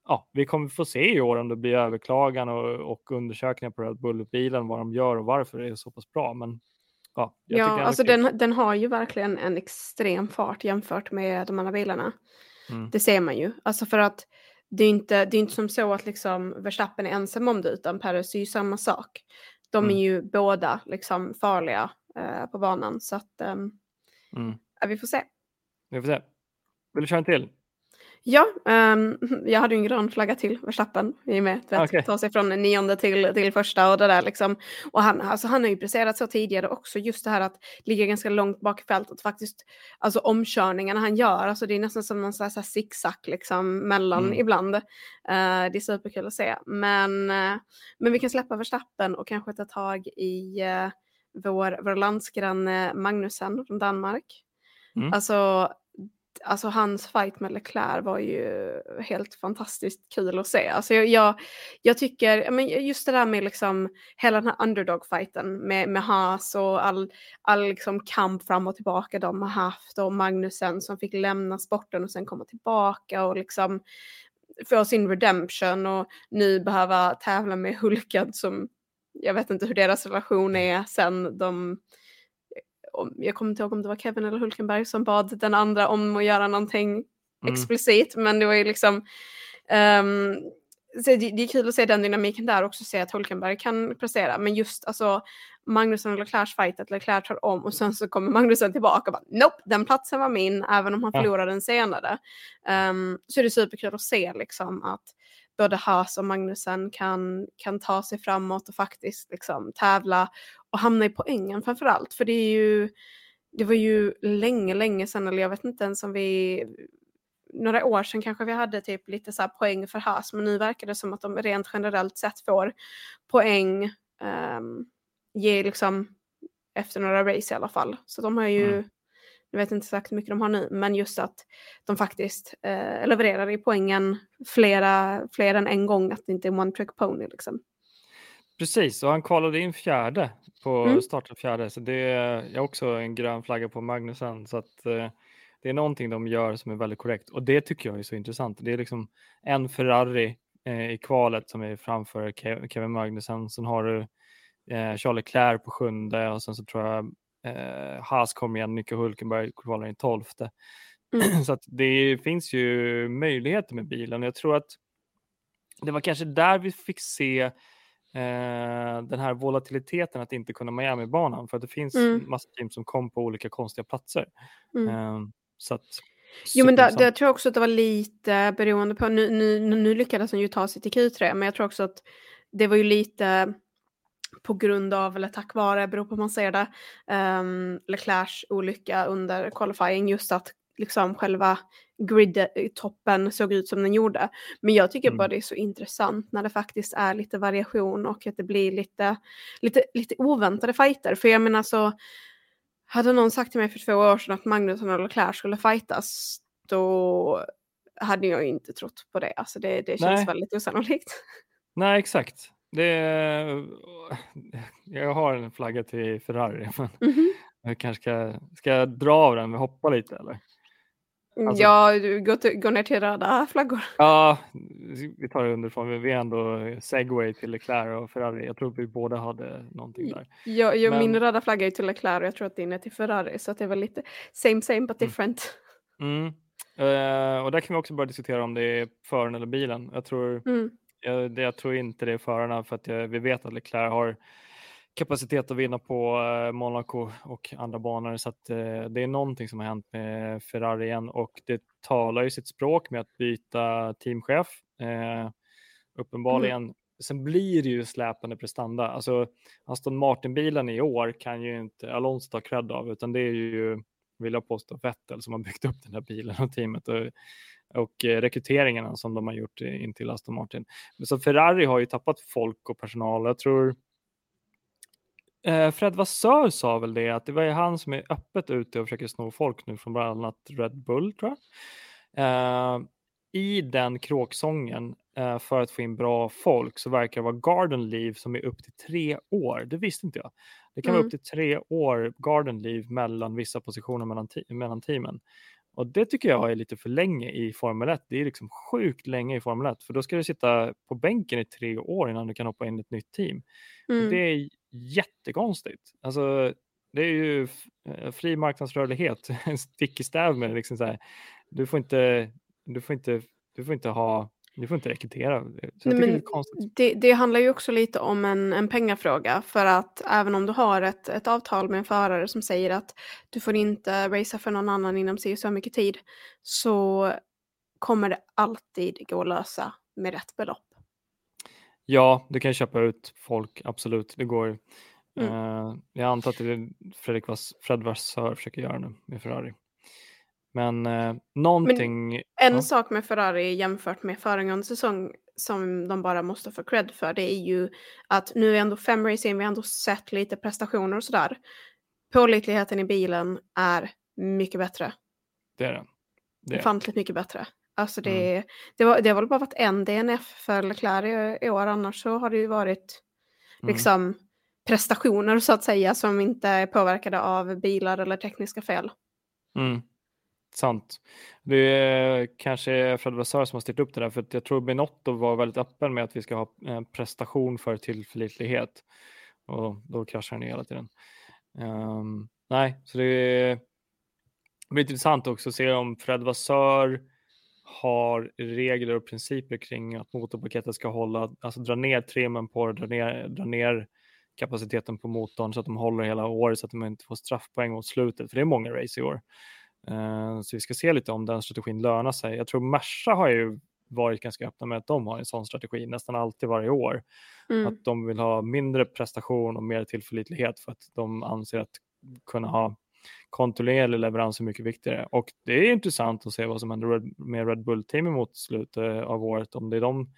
ja, vi kommer få se i år om det blir överklagan och, och undersökningar på Red Bull-bilen, vad de gör och varför det är så pass bra. Men ja, Ja, alltså den, den har ju verkligen en extrem fart jämfört med de andra bilarna. Mm. Det ser man ju. Alltså för att det är inte, det är inte som så att liksom Verstappen är ensam om det, utan Perez är ju samma sak. De Mm. är ju båda liksom farliga eh, på banan, så att ehm, Mm. ja, vi får se. Vi får se. Vill du köra en till? Ja, ehm, [LAUGHS] jag hade ju en grön flagga till Verstappen i och med att Okej. ta sig från nionde till, till första och det där liksom. Och han, alltså, han har ju presterat så tidigare också, just det här att ligga ganska långt bak i fältet, faktiskt, alltså omkörningarna han gör, alltså det är nästan som någon sån här, så här zigzag liksom mellan Mm. ibland. Eh, det är superkul att se. Men, eh, men vi kan släppa Verstappen och kanske ta tag i uh, vår, vår landsgranne Magnusen från Danmark. Mm. Alltså, alltså hans fight med Leclerc var ju helt fantastiskt kul att se. Alltså jag, jag, jag tycker, men just det där med liksom hela den här underdog-fighten med, med Haas och all, all liksom kamp fram och tillbaka de har haft och Magnusen som fick lämna sporten och sen komma tillbaka och liksom få sin redemption och nu behöva tävla med Hulkad som jag vet inte hur deras relation är sen de jag kommer inte ihåg om det var Kevin eller Hulkenberg som bad den andra om att göra någonting Mm. explicit, men det var ju liksom så det, det är kul att se den dynamiken där också, se att Hulkenberg kan prestera. Men just alltså Magnusson och Leclercs fight, att Leclerc tar om och sen så kommer Magnusson tillbaka och bara nope, den platsen var min, även om han Ja. förlorade den senare. Um, så är det superkul att se liksom att både Haas och Magnussen kan, kan ta sig framåt och faktiskt liksom tävla och hamna i poängen framför allt. För det är ju, det var ju länge, länge sedan, eller jag vet inte ens om vi, några år sedan kanske vi hade typ lite så poäng för Haas, men nu verkar det som att de rent generellt sett får poäng, um, ge liksom efter några race i alla fall. Så de har ju, Mm. jag vet inte exakt hur mycket de har nu, men just att de faktiskt eh, levererar i poängen flera, fler än en gång, att det inte är one trick pony liksom. Precis, och han kvalade in fjärde på Mm. starten fjärde, så det är också en grön flagga på Magnusen. Så att eh, det är någonting de gör som är väldigt korrekt och det tycker jag är så intressant. Det är liksom en Ferrari eh, i kvalet som är framför Ke- Kevin Magnussen. Sen har du eh, Charles Leclerc på sjunde och sen så tror jag eh, Haas kommer igen, Nico Hulkenberg kvalar in tolfte. Mm. [CLEARS THROAT] så att det finns ju möjligheter med bilen jag tror att det var kanske där vi fick se eh, den här volatiliteten att inte kunna Miami-banan för att det finns Mm. massa team som kom på olika konstiga platser. Mm. Eh, så att, Jo men där, där tror jag också att det var lite beroende på, nu, nu, nu lyckades han ju ta sig till Q3, men jag tror också att det var ju lite på grund av, eller tack vare, beror på hur man ser det, um, Leclercs olycka under qualifying, just att liksom själva grid-toppen såg ut som den gjorde. Men jag tycker Mm. bara det är så intressant när det faktiskt är lite variation och att det blir lite, lite, lite oväntade fighter. För jag menar så, hade någon sagt till mig för två år sedan att Magnusson och Leclerc skulle fightas, då hade jag inte trott på det. Alltså det, det känns Nej. väldigt osannolikt. Nej, exakt. Det, jag har en flagga till Ferrari, [LAUGHS] men Mhm. jag kanske ska, ska jag dra av den och hoppa lite eller? Alltså- ja, går, till, går ner till röda flaggor. Ja, vi tar det underifrån. Vi är ändå segway till Leclerc och Ferrari. Jag tror vi båda hade någonting där. Jag, Min Men- röda flagga är till Leclerc och jag tror att din är till Ferrari. Så att det är väl lite same same but Mm. different. Mm. Eh, och där kan vi också börja diskutera om det är föraren eller bilen. Jag tror, Mm. jag, jag tror inte det är förarna för att jag, vi vet att Leclerc har kapacitet att vinna på eh, Monaco och andra banor. Så att, eh, det är någonting som har hänt med Ferrari igen och det talar ju sitt språk med att byta teamchef. Eh, uppenbarligen. Sen blir det ju släpande prestanda. Alltså Aston Martin-bilen i år kan ju inte Alonso ta cred av utan det är ju, vill jag påstå, Vettel som har byggt upp den här bilen och teamet och, och rekryteringarna som de har gjort in till Aston Martin. Så Ferrari har ju tappat folk och personal. Jag tror Fred Vassör sa väl det, att det var ju han som är öppet ute och försöker sno folk nu från bland annat Red Bull tror jag. Eh, I den kråksången eh, för att få in bra folk så verkar det vara garden leave som är upp till tre år. Det visste inte jag. Det kan vara Mm. upp till tre år garden leave mellan vissa positioner mellan, te- mellan teamen. Och det tycker jag är lite för länge i Formel 1. Det är liksom sjukt länge i Formel 1 för då ska du sitta på bänken i tre år innan du kan hoppa in i ett nytt team. Mm. Det är jättekonstigt. Alltså, det är ju eh, fri marknadsrörlighet, [LAUGHS] en stick i stäv med liksom så här. Du får inte, du får inte, du får inte ha, du får inte rekrytera. Nej, det det, det handlar ju också lite om en, en pengafråga. För att även om du har ett, ett avtal med en förare som säger att du får inte racea för någon annan inom si och så mycket tid. Så kommer det alltid gå att lösa med rätt belopp. Ja, du kan köpa ut folk, absolut. Det går. Mm. Eh, jag antar att det är Fredrik Vass, Fred Vassör försöker göra nu med Ferrari. Men eh, någonting. En ja. sak med Ferrari jämfört med föregående säsong som de bara måste få cred för det är ju att nu är ändå fem race in, vi har ändå sett lite prestationer och sådär. Pålitligheten i bilen är mycket bättre. Det är är det. Ofantligt mycket bättre. Alltså det, det, var, det har väl bara varit en DNF för Leclerc i, i år, annars så har det ju varit Mm. liksom prestationer så att säga som inte är påverkade av bilar eller tekniska fel. Mm. Sant. Det är kanske Fred Vassör som har styrt upp det där, för jag tror Benotto var väldigt öppen med att vi ska ha eh, prestation för tillförlitlighet. Och då kraschar den hela tiden. Ehm, nej, så det, är- det blir intressant också att se om Fred Vassör har regler och principer kring att motorpaketet ska hålla, alltså dra ner trimmen på det, dra ner, dra ner kapaciteten på motorn så att de håller hela året så att de inte får straffpoäng mot slutet, för det är många race i år. Uh, så vi ska se lite om den strategin lönar sig. Jag tror Merca har ju varit ganska öppna med att de har en sån strategi nästan alltid varje år. Mm. Att de vill ha mindre prestation och mer tillförlitlighet för att de anser att kunna ha kontinuerlig leverans är mycket viktigare. Och det är intressant att se vad som händer med Red Bull-teamet mot slutet av året, om det är de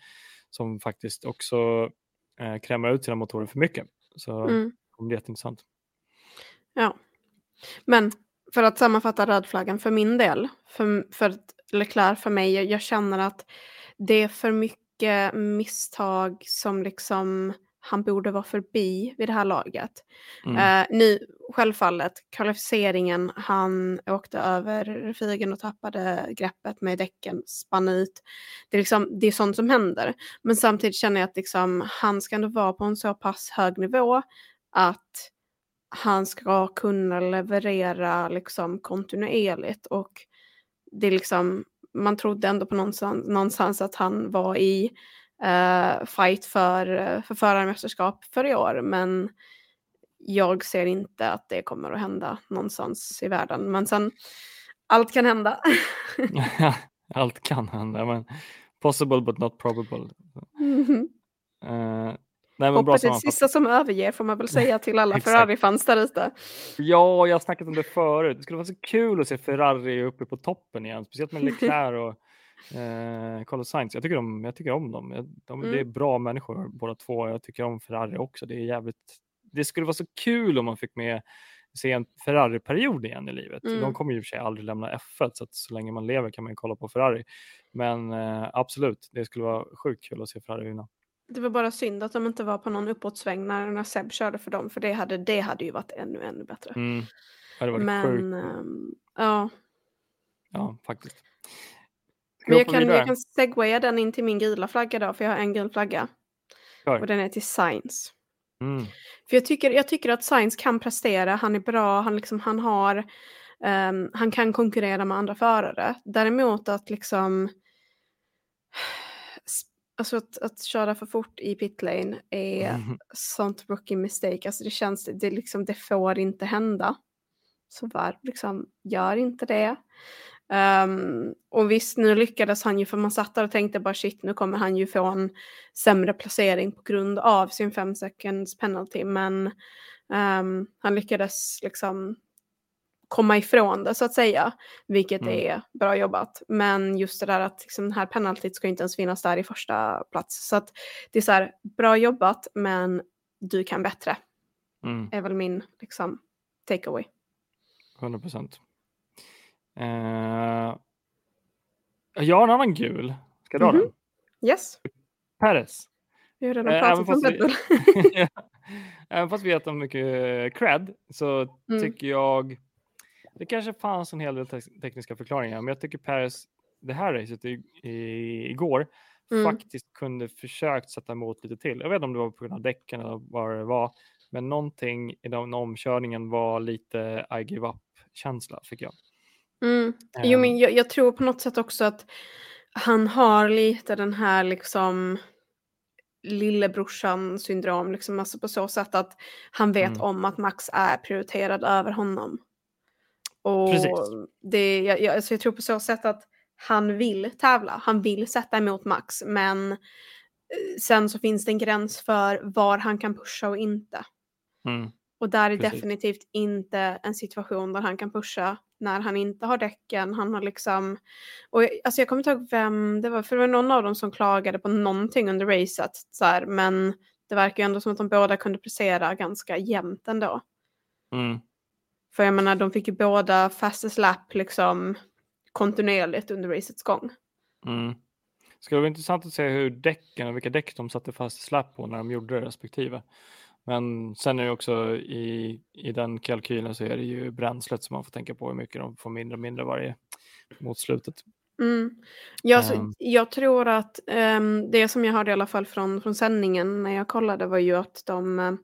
som faktiskt också eh, krämar ut sina motorer för mycket. Så mm. det blir jätteintressant. Ja, men för att sammanfatta rödflaggan för min del, för, för Leclerc för mig, jag känner att det är för mycket misstag som liksom han borde vara förbi vid det här laget. Mm. Uh, nu, självfallet, kvalificeringen, han åkte över figen och tappade greppet med däcken, spann ut. Det är, liksom, det är sånt som händer. Men samtidigt känner jag att liksom, han ska ändå vara på en så pass hög nivå att han ska kunna leverera liksom kontinuerligt och det är liksom, man trodde ändå på någonstans, någonstans att han var i uh, fight för, för förarmästerskap för i år, men jag ser inte att det kommer att hända någonstans i världen. Men sen, allt kan hända. [LAUGHS] allt kan hända, men possible but not probable. Mm -hmm. uh, Nej, Hoppet är det sista som överger får man väl säga [LAUGHS] till alla Ferrari-fans där ute. Ja, jag har snackat om det förut. Det skulle vara så kul att se Ferrari uppe på toppen igen, speciellt med [LAUGHS] Leclerc och eh, Carlos Sainz. Jag tycker, om, jag tycker om dem. De, mm. Det är bra människor båda två. Jag tycker om Ferrari också. Det är jävligt. Det skulle vara så kul om man fick med se en Ferrari-period igen i livet. Mm. De kommer ju i och för sig aldrig lämna F1 så att så länge man lever kan man kolla på Ferrari. Men eh, absolut, det skulle vara sjukt kul att se Ferrari vinna. Det var bara synd att de inte var på någon uppåtsväng när, när Seb körde för dem, för det hade, det hade ju varit ännu, ännu bättre. Mm. Det hade varit Men, sjukt. Ähm, ja. Ja, faktiskt. Men jag kan, jag kan segwaya den in till min gula flagga då, för jag har en gul flagga. Klar. Och den är till Science. Mm. För jag tycker, jag tycker att Science kan prestera, han är bra, han, liksom, han har um, han kan konkurrera med andra förare. Däremot att liksom [SIGHS] Alltså att, att köra för fort i pitlane är mm. [LAUGHS] sånt rookie mistake. Alltså det känns, det, liksom, det får inte hända. Så var, liksom, gör inte det. Um, och visst, nu lyckades han ju, för man satt där och tänkte bara shit, nu kommer han ju få en sämre placering på grund av sin fem seconds penalty. Men um, han lyckades liksom komma ifrån det så att säga, vilket mm. är bra jobbat. Men just det där att liksom, den här penaltyt ska inte ens finnas där i första plats. Så att det är så här, bra jobbat men du kan bättre. Mm. är väl min liksom, takeaway. 100 procent. Uh, jag har en annan gul. Ska jag dra mm -hmm. den? Yes. Peres. Vi har redan uh, pratat om Bull. [LAUGHS] Även fast vi har mycket cred så mm. tycker jag det kanske fanns en hel del te tekniska förklaringar, men jag tycker Paris, det här racet i, i, igår, mm. faktiskt kunde försökt sätta emot lite till. Jag vet inte om det var på grund av däcken eller vad det var, men någonting i den omkörningen var lite I give up-känsla, fick jag. Mm. Jo, men jag, jag, tror på något sätt också att han har lite den här liksom lillebrorsan syndrom, liksom, alltså på så sätt att han vet mm. om att Max är prioriterad över honom. Och det, jag, jag, alltså jag tror på så sätt att han vill tävla, han vill sätta emot Max, men eh, sen så finns det en gräns för var han kan pusha och inte. Mm. Och där är Precis. definitivt inte en situation där han kan pusha när han inte har däcken. Han har liksom... Och jag, alltså jag kommer inte ihåg vem det var, för det var någon av dem som klagade på någonting under racet. Så här, men det verkar ju ändå som att de båda kunde prestera ganska jämnt ändå. Mm. För jag menar, de fick ju båda fastest lap liksom kontinuerligt under racets gång. Mm. Det skulle vara intressant att se hur däcken och vilka däck de satte fast slapp på när de gjorde det respektive. Men sen är det också i, i den kalkylen så är det ju bränslet som man får tänka på hur mycket de får mindre och mindre varje mot slutet. Mm. Ja, så, um, jag tror att um, det som jag hörde i alla fall från, från sändningen när jag kollade var ju att de uh,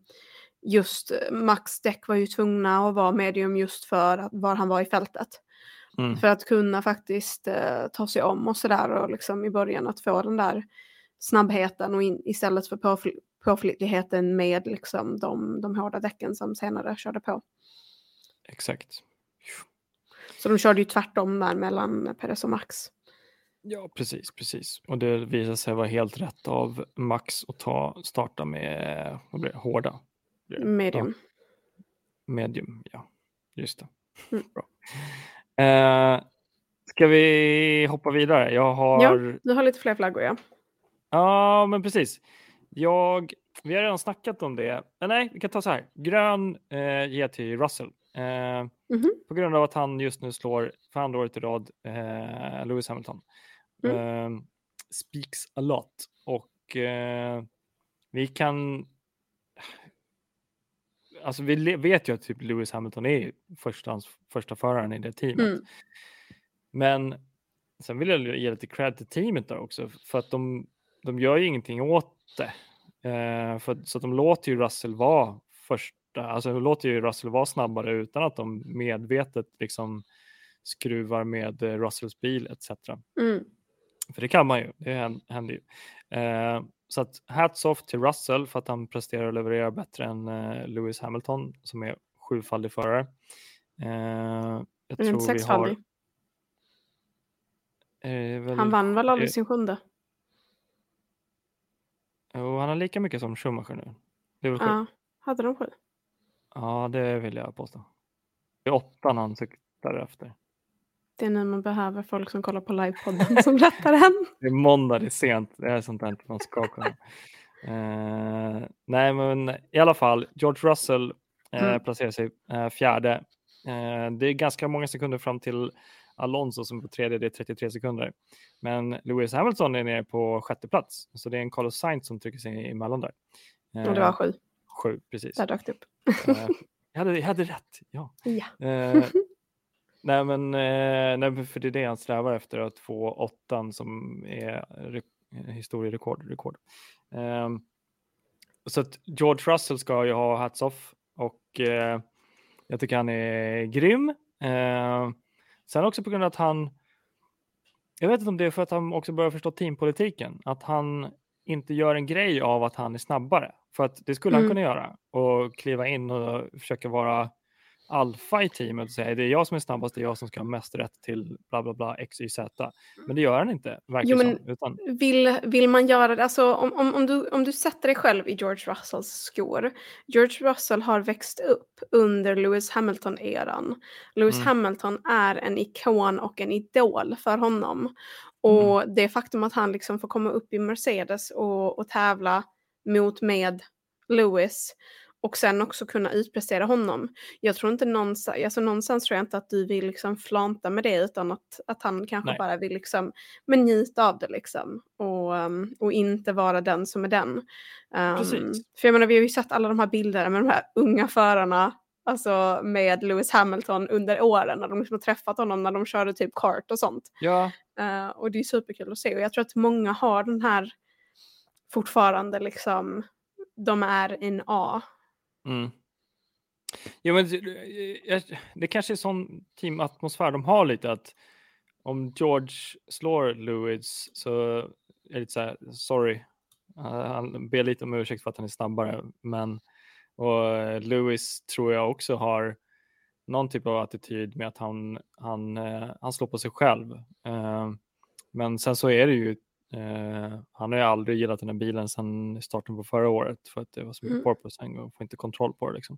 just eh, Max däck var ju tvungna att vara medium just för var han var i fältet. Mm. För att kunna faktiskt eh, ta sig om och sådär och liksom i början att få den där snabbheten och in, istället för påfl- påflitligheten med liksom de, de hårda däcken som senare körde på. Exakt. Så de körde ju tvärtom där mellan Perez och Max. Ja, precis, precis. Och det visade sig vara helt rätt av Max att ta, starta med vad blir det, hårda. Medium. Ja, medium, ja. Just det. Mm. Bra. Eh, ska vi hoppa vidare? Jag har... Du har lite fler flaggor ja. Ja, men precis. Jag, vi har redan snackat om det. Eh, nej, vi kan ta så här. Grön eh, ger till Russell. Eh, Mhm. På grund av att han just nu slår för andra året i rad eh, Lewis Hamilton. Mm. Eh, speaks a lot. Och eh, vi kan... Alltså vi vet ju att typ Lewis Hamilton är första, första föraren i det teamet. Mm. Men sen vill jag ge lite cred till teamet där också, för att de, de gör ju ingenting åt det. Eh, för, så att de låter ju Russell vara första, alltså de låter ju Russell vara snabbare utan att de medvetet liksom skruvar med eh, Russells bil etc. Mm. För det kan man ju, det hän- händer ju. Eh, så att hats off till Russell för att han presterar och levererar bättre än eh, Lewis Hamilton som är sjufaldig förare. Eh, jag inte tror har... sexfaldig? Eh, väl, Han vann väl aldrig eh, sin sjunde? Jo, han har lika mycket som Schumacher nu. Det är väl sju? Ja. Hade de sju? Ja, det vill jag påstå. Det är åttan han siktar efter. Det är nu man behöver folk som kollar på livepodden som rättar den. [LAUGHS] Det är måndag, det är sent. Det är sånt där man ska kunna. Eh, nej, men i alla fall, George Russell eh, Mm. placerar sig eh, fjärde. Eh, det är ganska många sekunder fram till Alonso som är på tredje, det är 33 sekunder. Men Lewis Hamilton är nere på sjätte plats, så det är en Carlos Sainz som trycker sig emellan där. Eh, Och det var sju. Sju, precis. Där det upp. Eh, jag, hade, jag hade rätt, ja. Ja. Eh, [LAUGHS] nej, men, eh, nej, för det är det han strävar efter, att få åttan som är re- historierekord. Rekord. Så att George Russell ska ju ha hats off och jag tycker han är grym. Sen också på grund av att han, jag vet inte om det är för att han också börjar förstå teampolitiken, att han inte gör en grej av att han är snabbare. För att det skulle han Mm. kunna göra och kliva in och försöka vara alfa i teamet och säga det är jag som är snabbast, det är jag som ska ha mest rätt till bla bla bla x, y, z. Men det gör han inte, verkar Jo, men- som. Utan, Vill, vill man göra det, alltså om, om, om, du, om du sätter dig själv i George Russells skor. George Russell har växt upp under Lewis Hamilton-eran. Lewis Mm. Hamilton är en ikon och en idol för honom. Och det faktum att han liksom får komma upp i Mercedes och, och tävla mot med Lewis och sen också kunna utprestera honom. Jag tror inte någonstans, alltså någonstans tror jag inte att du vill liksom flanta med det utan att, att han kanske Nej. bara vill liksom men njuta av det liksom och, um, och inte vara den som är den. Um. För jag menar vi har ju sett alla de här bilderna med de här unga förarna Alltså med Lewis Hamilton under åren när de liksom har träffat honom när de körde typ kart och sånt. ja, Eh, och det är superkul att se och jag tror att många har den här fortfarande liksom, de är in A. Mm. Ja, men det- kanske är sån teamatmosfär de har lite att om George slår Lewis så är det lite så här, sorry. Eh, han ber lite om ursäkt för att han är snabbare, men och Lewis tror jag också har någon typ av attityd med att han, han, eh, han slår på sig själv. Eh, men sen så är det ju, eh, han har ju aldrig gillat den här bilen sedan starten på förra året för att det var så mycket Mm. porpoising och får inte kontroll på det. Liksom.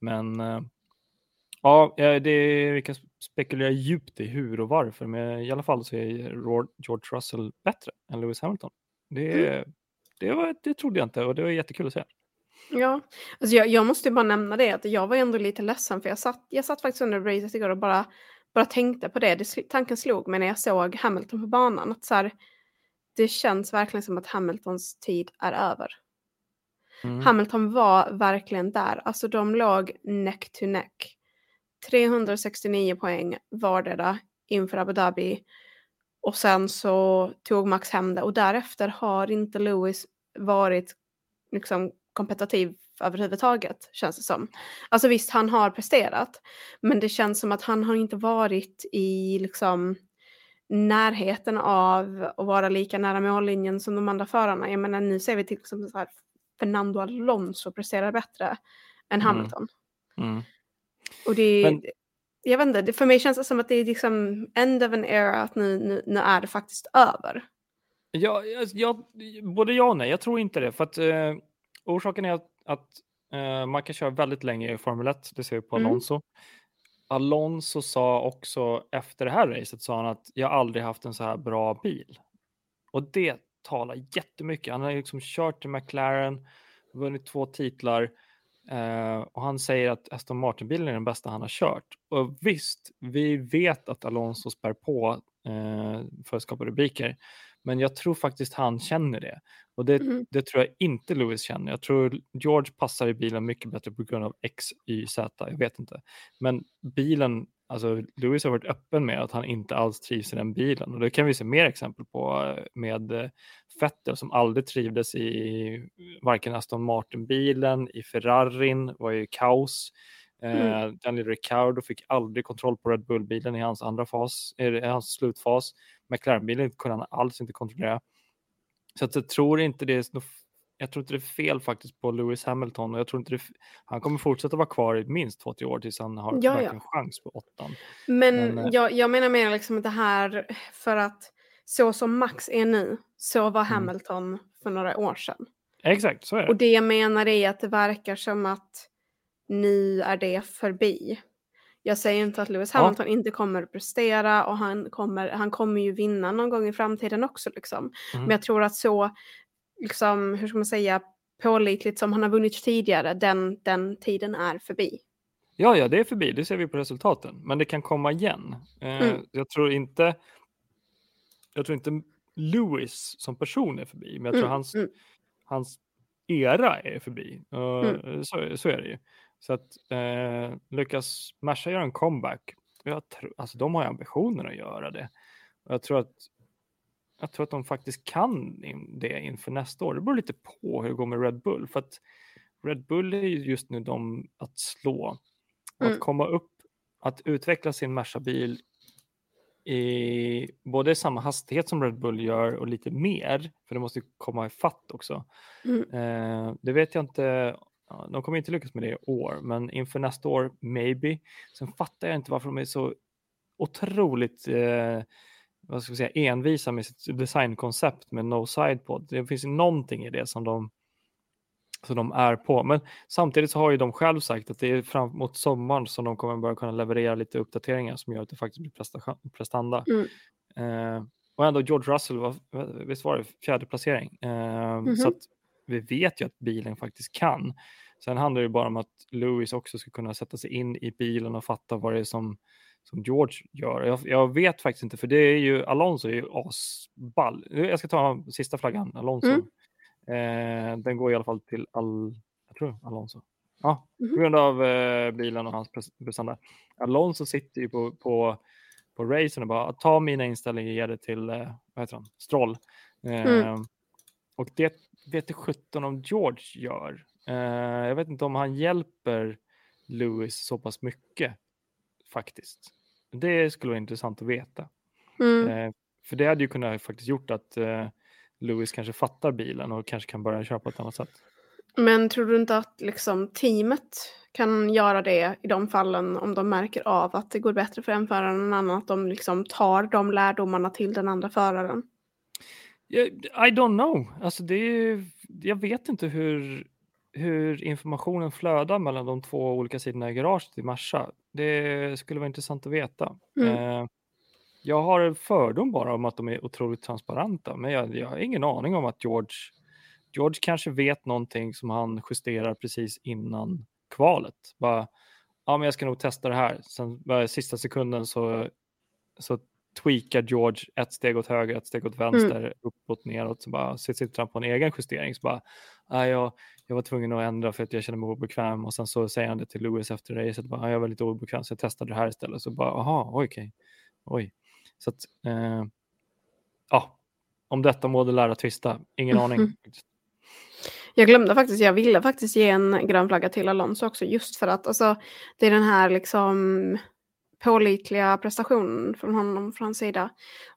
Men eh, ja, eh, det, vi kan spekulera djupt i hur och varför, men i alla fall så är George Russell bättre än Lewis Hamilton. Det, det, var, det trodde jag inte och det var jättekul att se. Ja, alltså jag, jag måste ju bara nämna det att jag var ändå lite ledsen för jag satt, jag satt faktiskt under racet igår och bara, bara tänkte på det. det. Tanken slog mig när jag såg Hamilton på banan att så här, det känns verkligen som att Hamiltons tid är över. Mm. Hamilton var verkligen där. Alltså de låg neck to neck. 369 poäng vardera inför Abu Dhabi. Och sen så tog Max hem det och därefter har inte Lewis varit liksom kompetitiv överhuvudtaget, känns det som. Alltså visst, han har presterat, men det känns som att han har inte varit i liksom närheten av att vara lika nära mållinjen som de andra förarna. Jag menar, nu ser vi till exempel så här, Fernando Alonso presterar bättre än Mm. Hamilton. Mm. Och det, Men- jag vet inte, för mig känns det som att det är liksom end of an era, att nu, nu, nu är det faktiskt över. Ja, jag, både ja och nej. Jag tror inte det. För att, eh, orsaken är att, att eh, man kan köra väldigt länge i Formel 1. Det ser vi på Mm. Alonso. Sa också efter det här racet sa han att jag aldrig haft en så här bra bil. Och det talar jättemycket. Han har liksom kört i McLaren, vunnit två titlar eh, och han säger att Aston Martin-bilen är den bästa han har kört. Och visst, vi vet att Alonso spär på eh, för att skapa rubriker, men jag tror faktiskt han känner det. Och det, Mm. det tror jag inte Lewis känner. Jag tror George passar i bilen mycket bättre på grund av X, Y, Z. Jag vet inte. Men bilen, alltså Lewis har varit öppen med att han inte alls trivs i den bilen. Och det kan vi se mer exempel på eh, med eh, Vettel som aldrig trivdes i varken Aston Martin-bilen, i Ferrarin, var ju kaos. Eh, Daniel Ricciardo fick aldrig kontroll på Red Bull-bilen i hans andra fas, eh, i hans slutfas. McLaren-bilen kunde han alls inte kontrollera. Så att jag tror inte det är jag tror inte det är fel faktiskt på Lewis Hamilton och jag tror inte det, han kommer fortsätta vara kvar i minst två till år tills han har Ja, ja. chans på åttan. Men, Men, eh, jag, jag menar mer liksom att det här, för att så som Max är nu, så Mm. var Hamilton för några år sedan. Exakt, så är det. Och det jag menar är att det verkar som att nu är det förbi. Jag säger inte att Lewis Ja. Hamilton inte kommer att prestera och han kommer, han kommer ju vinna någon gång i framtiden också. Liksom. Mm. Men jag tror att så, liksom, hur ska man säga, pålitligt som han har vunnit tidigare, den, den tiden är förbi. Ja, ja, det är förbi. Det ser vi på resultaten. Men det kan komma igen. Eh, Mm. Jag tror inte. Jag tror inte Lewis som person är förbi, men jag tror Mm, hans, mm. hans era är förbi. Mm. så, så är det ju. Så att eh, lyckas Merca göra en comeback. Jag tror, alltså de har ju ambitionen att göra det. Och jag tror att jag tror att de faktiskt kan det inför nästa år. Det beror lite på hur det går med Red Bull. För att Red Bull är ju just nu de att slå. Mm. att komma upp, att utveckla sin Merca-bil i både samma hastighet som Red Bull gör och lite mer, för det måste komma i fatt också. Mm. Eh, det vet jag inte, de kommer inte lyckas med det i år, men inför nästa år, maybe. Sen fattar jag inte varför de är så otroligt eh, vad ska vi säga, envisa med sitt designkoncept med no side pod. Det finns ju någonting i det som de, som de är på. Men samtidigt så har ju de själv sagt att det är fram mot sommaren som de kommer börja kunna leverera lite uppdateringar som gör att det faktiskt blir prestanda. Mm. Eh, och ändå George Russell, var, visst var det fjärde placering? Eh, Mhm. Så att vi vet ju att bilen faktiskt kan. Sen handlar det ju bara om att Lewis också ska kunna sätta sig in i bilen och fatta vad det är som, som George gör. Jag, jag vet faktiskt inte, för det är ju Alonso är ju asball. Jag ska ta sista flaggan, Alonso. Mm. Eh, den går i alla fall till Al, jag tror Alonso. Ja, Mhm. på grund av eh, bilen och hans pres- prestanda. Alonso sitter ju på, på, på racen och bara ta mina inställningar och ge det till, eh, vad heter han, Stroll. Eh, Mm. Och det vet det 17 om George gör. Eh, jag vet inte om han hjälper Lewis så pass mycket faktiskt. Det skulle vara intressant att veta. Mm. Eh, för det hade ju kunnat faktiskt gjort att eh, Lewis kanske fattar bilen och kanske kan börja köra på ett annat sätt. Men tror du inte att liksom, teamet kan göra det i de fallen om de märker av att det går bättre för en förare än en annan? Att de liksom tar de lärdomarna till den andra föraren? I don't know. Alltså det är, jag vet inte hur, hur informationen flödar mellan de två olika sidorna i garaget i Merca. Det skulle vara intressant att veta. Mm. Eh, jag har en fördom bara om att de är otroligt transparenta, men jag, jag har ingen aning om att George, George kanske vet någonting som han justerar precis innan kvalet. Bara, ja men jag ska nog testa det här. Sen bara, sista sekunden så, så tweakar George ett steg åt höger, ett steg åt vänster, uppåt, neråt. Så bara sitter han på en egen justering. Så bara, "Ah, jag, jag var tvungen att ändra för att jag kände mig obekväm. Och sen så säger han det till Lewis efter racet. Bara, "Ah, jag var lite obekväm så jag testade det här istället. Så bara, aha, okej. Oj. Så att, eh, ja, om detta må det lära tvista. Ingen aning. faktiskt. Jag glömde faktiskt, jag ville faktiskt ge en grön flagga till Alonso också just för att alltså, det är den här liksom pålitliga prestationen från honom från hans sida.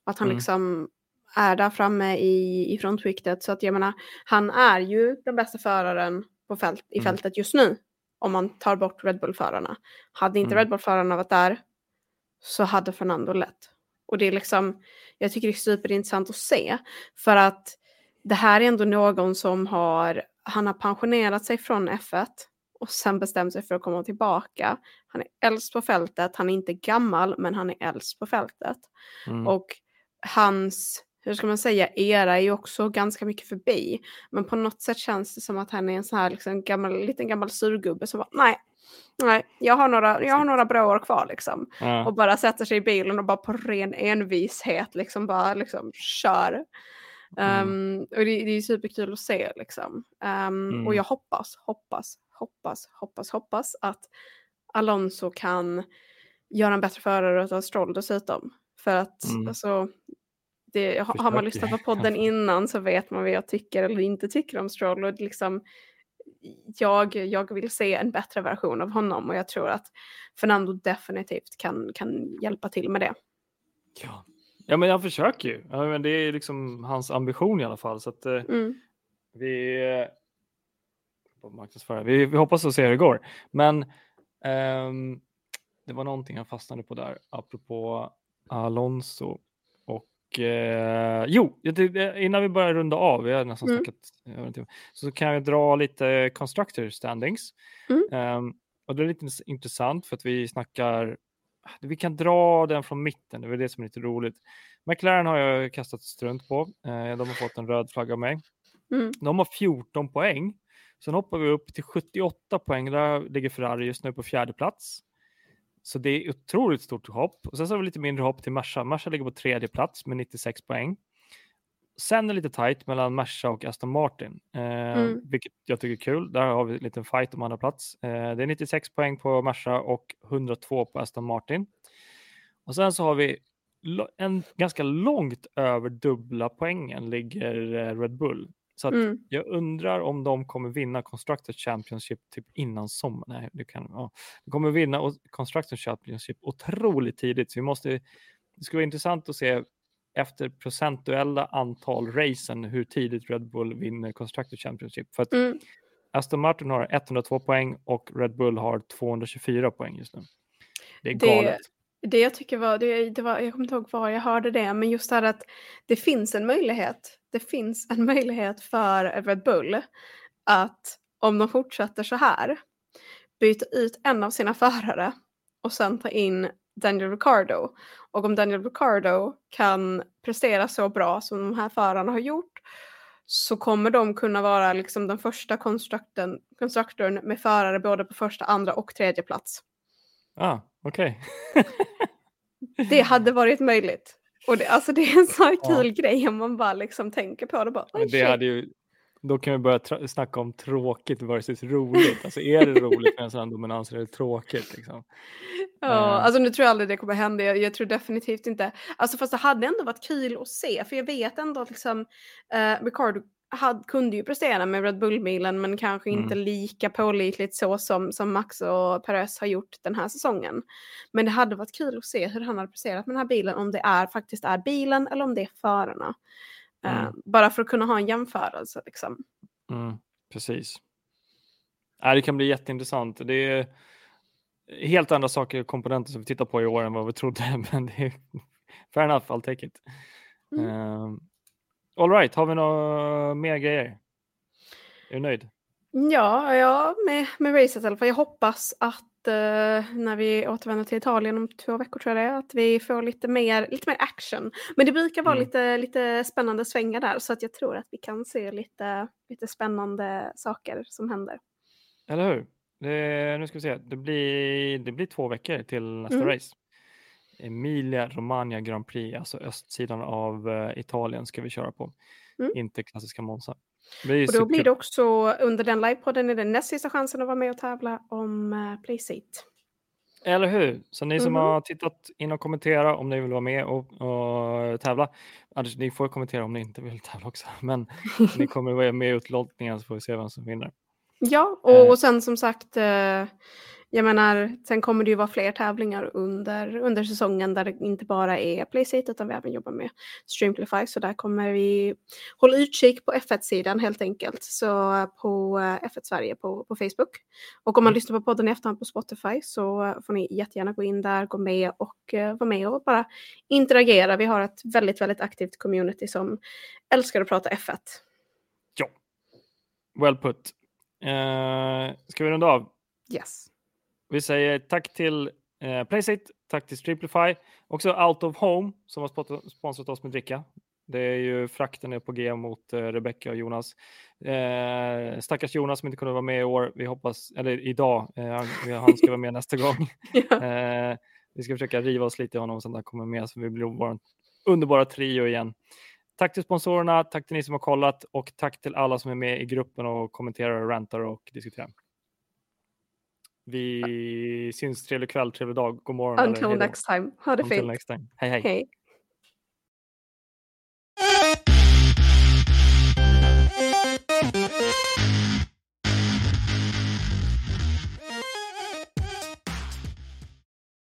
Att han mm. liksom är där framme i, i frontskiktet. Så att jag menar, han är ju den bästa föraren på fält, i mm. fältet just nu. Om man tar bort Red Bull-förarna. Hade inte mm. Red Bull-förarna varit där så hade Fernando lätt. Och det är liksom, jag tycker det är superintressant att se. För att det här är ändå någon som har, han har pensionerat sig från F1 och sen bestämt sig för att komma tillbaka. Han är äldst på fältet, han är inte gammal men han är äldst på fältet. Mm. Och hans, hur ska man säga, era är ju också ganska mycket förbi. Men på något sätt känns det som att han är en sån här liksom gammal, liten gammal surgubbe som bara, nej, nej, jag har några, jag har några bra år kvar liksom. Ja. Och bara sätter sig i bilen och bara på ren envishet liksom bara liksom kör. Mm. Um, och det, det är superkul att se liksom. Um, mm. Och jag hoppas, hoppas, hoppas, hoppas, hoppas att Alonso kan göra en bättre förare av Stroll dessutom. För att mm. alltså, det, har man lyssnat på podden innan så vet man vad jag tycker eller inte tycker om Stroll. Och liksom, jag, jag vill se en bättre version av honom och jag tror att Fernando definitivt kan, kan hjälpa till med det. Ja, ja men jag försöker ju. Ja, men det är liksom hans ambition i alla fall. Så att, eh, mm. vi, marknadsföra. Vi, vi hoppas att se hur det går. Men um, det var någonting jag fastnade på där, apropå Alonso. Eh, jo, innan vi börjar runda av, vi har nästan mm. snackat, så kan jag dra lite constructor standings. Mm. Um, och det är lite intressant för att vi snackar, vi kan dra den från mitten, det är det som är lite roligt. McLaren har jag kastat strunt på, uh, de har fått en röd flagga av mig. Mm. De har 14 poäng. Sen hoppar vi upp till 78 poäng. Där ligger Ferrari just nu på fjärde plats. Så det är otroligt stort hopp. Och sen så har vi lite mindre hopp till Merca. Merca ligger på tredje plats med 96 poäng. Sen är det lite tajt mellan Merca och Aston Martin, eh, mm. vilket jag tycker är kul. Där har vi en liten fight om andra plats. Eh, det är 96 poäng på Merca och 102 på Aston Martin. Och sen så har vi en ganska långt över dubbla poängen ligger eh, Red Bull så mm. jag undrar om de kommer vinna Constructor Championship typ innan sommaren. Nej, det kan, ja. De kommer vinna Constructor Championship otroligt tidigt. Så vi måste, det skulle vara intressant att se efter procentuella antal racen hur tidigt Red Bull vinner Constructor Championship. För att mm. Aston Martin har 102 poäng och Red Bull har 224 poäng just nu. Det är galet. Det, det jag tycker var, det, det var, jag kommer inte ihåg var jag hörde det, men just det här att det finns en möjlighet det finns en möjlighet för Red Bull att om de fortsätter så här byta ut en av sina förare och sen ta in Daniel Ricciardo. Och om Daniel Ricciardo kan prestera så bra som de här förarna har gjort så kommer de kunna vara liksom den första konstruktorn med förare både på första, andra och tredje plats. Ah, okej. Okay. det hade varit möjligt. Och det, alltså det är en sån här kul ja. grej om man bara liksom tänker på det. Bara, det hade ju, då kan vi börja snacka om tråkigt versus roligt. Alltså är det roligt med en sån dominans eller är det tråkigt? Liksom? Ja, uh. alltså nu tror jag aldrig det kommer hända. Jag, jag, tror definitivt inte. Alltså fast det hade ändå varit kul att se. För jag vet ändå att liksom, uh, Ricardo hade, kunde ju prestera med Red Bull-bilen men kanske mm. inte lika pålitligt så som, som Max och Perez har gjort den här säsongen. Men det hade varit kul att se hur han hade presterat med den här bilen, om det är faktiskt är bilen eller om det är förarna. Mm. Uh, bara för att kunna ha en jämförelse. Liksom. Mm, precis. Äh, det kan bli jätteintressant. Det är helt andra saker och komponenter som vi tittar på i år än vad vi trodde, [LAUGHS] men det är fair enough, I'll take it. Mm. Uh, All right, har vi några mer grejer? Är du nöjd? Ja, ja med, med racet i alla fall. Jag hoppas att uh, när vi återvänder till Italien om två veckor tror jag det är, att vi får lite mer, lite mer action. Men det brukar vara mm. lite, lite spännande svängar där så att jag tror att vi kan se lite, lite spännande saker som händer. Eller hur? Det, nu ska vi se, det blir, det blir två veckor till nästa mm. race. Emilia Romagna Grand Prix, alltså östsidan av uh, Italien ska vi köra på. Mm. Inte klassiska Monza. och då blir det också under den livepodden är det näst sista chansen att vara med och tävla om uh, Playseat. Eller hur? Så ni som Mhm. har tittat in och kommentera om ni vill vara med och, och tävla. Alltså, ni får kommentera om ni inte vill [LAUGHS] tävla också. Men ni [LAUGHS] kommer vara med i utlottningen så får vi se vem som vinner. Ja, och, Eh. och sen som sagt, eh, jag menar, sen kommer det ju vara fler tävlingar under, under säsongen där det inte bara är Playstate utan vi även jobbar med Streamplify. Så där kommer vi hålla utkik på F1-sidan helt enkelt. Så på eh, F1 Sverige på, på Facebook. Och om man Mm. lyssnar på podden i efterhand på Spotify så får ni jättegärna gå in där, gå med och eh, vara med och bara interagera. Vi har ett väldigt, väldigt aktivt community som älskar att prata F1. Well put. Eh, ska vi runda av? Yes. Vi säger tack till eh, Playsate, tack till Streamplify, också Out of Home som har sponsrat oss med dricka. Det är ju frakten är på G mot eh, Rebecca och Jonas. Eh, stackars Jonas som inte kunde vara med i år. Vi hoppas, eller idag, eh, han- ska vara med nästa [LAUGHS] gång. Eh, vi ska försöka riva oss lite i honom så att han kommer med så vi blir vår underbara trio igen. Tack till sponsorerna, tack till ni som har kollat och tack till alla som är med i gruppen och kommenterar, rantar och diskuterar. Vi syns trevlig kväll, trevlig dag, god morgon. Until next time. Ha det Until fint. next time. Hej hej. Hej.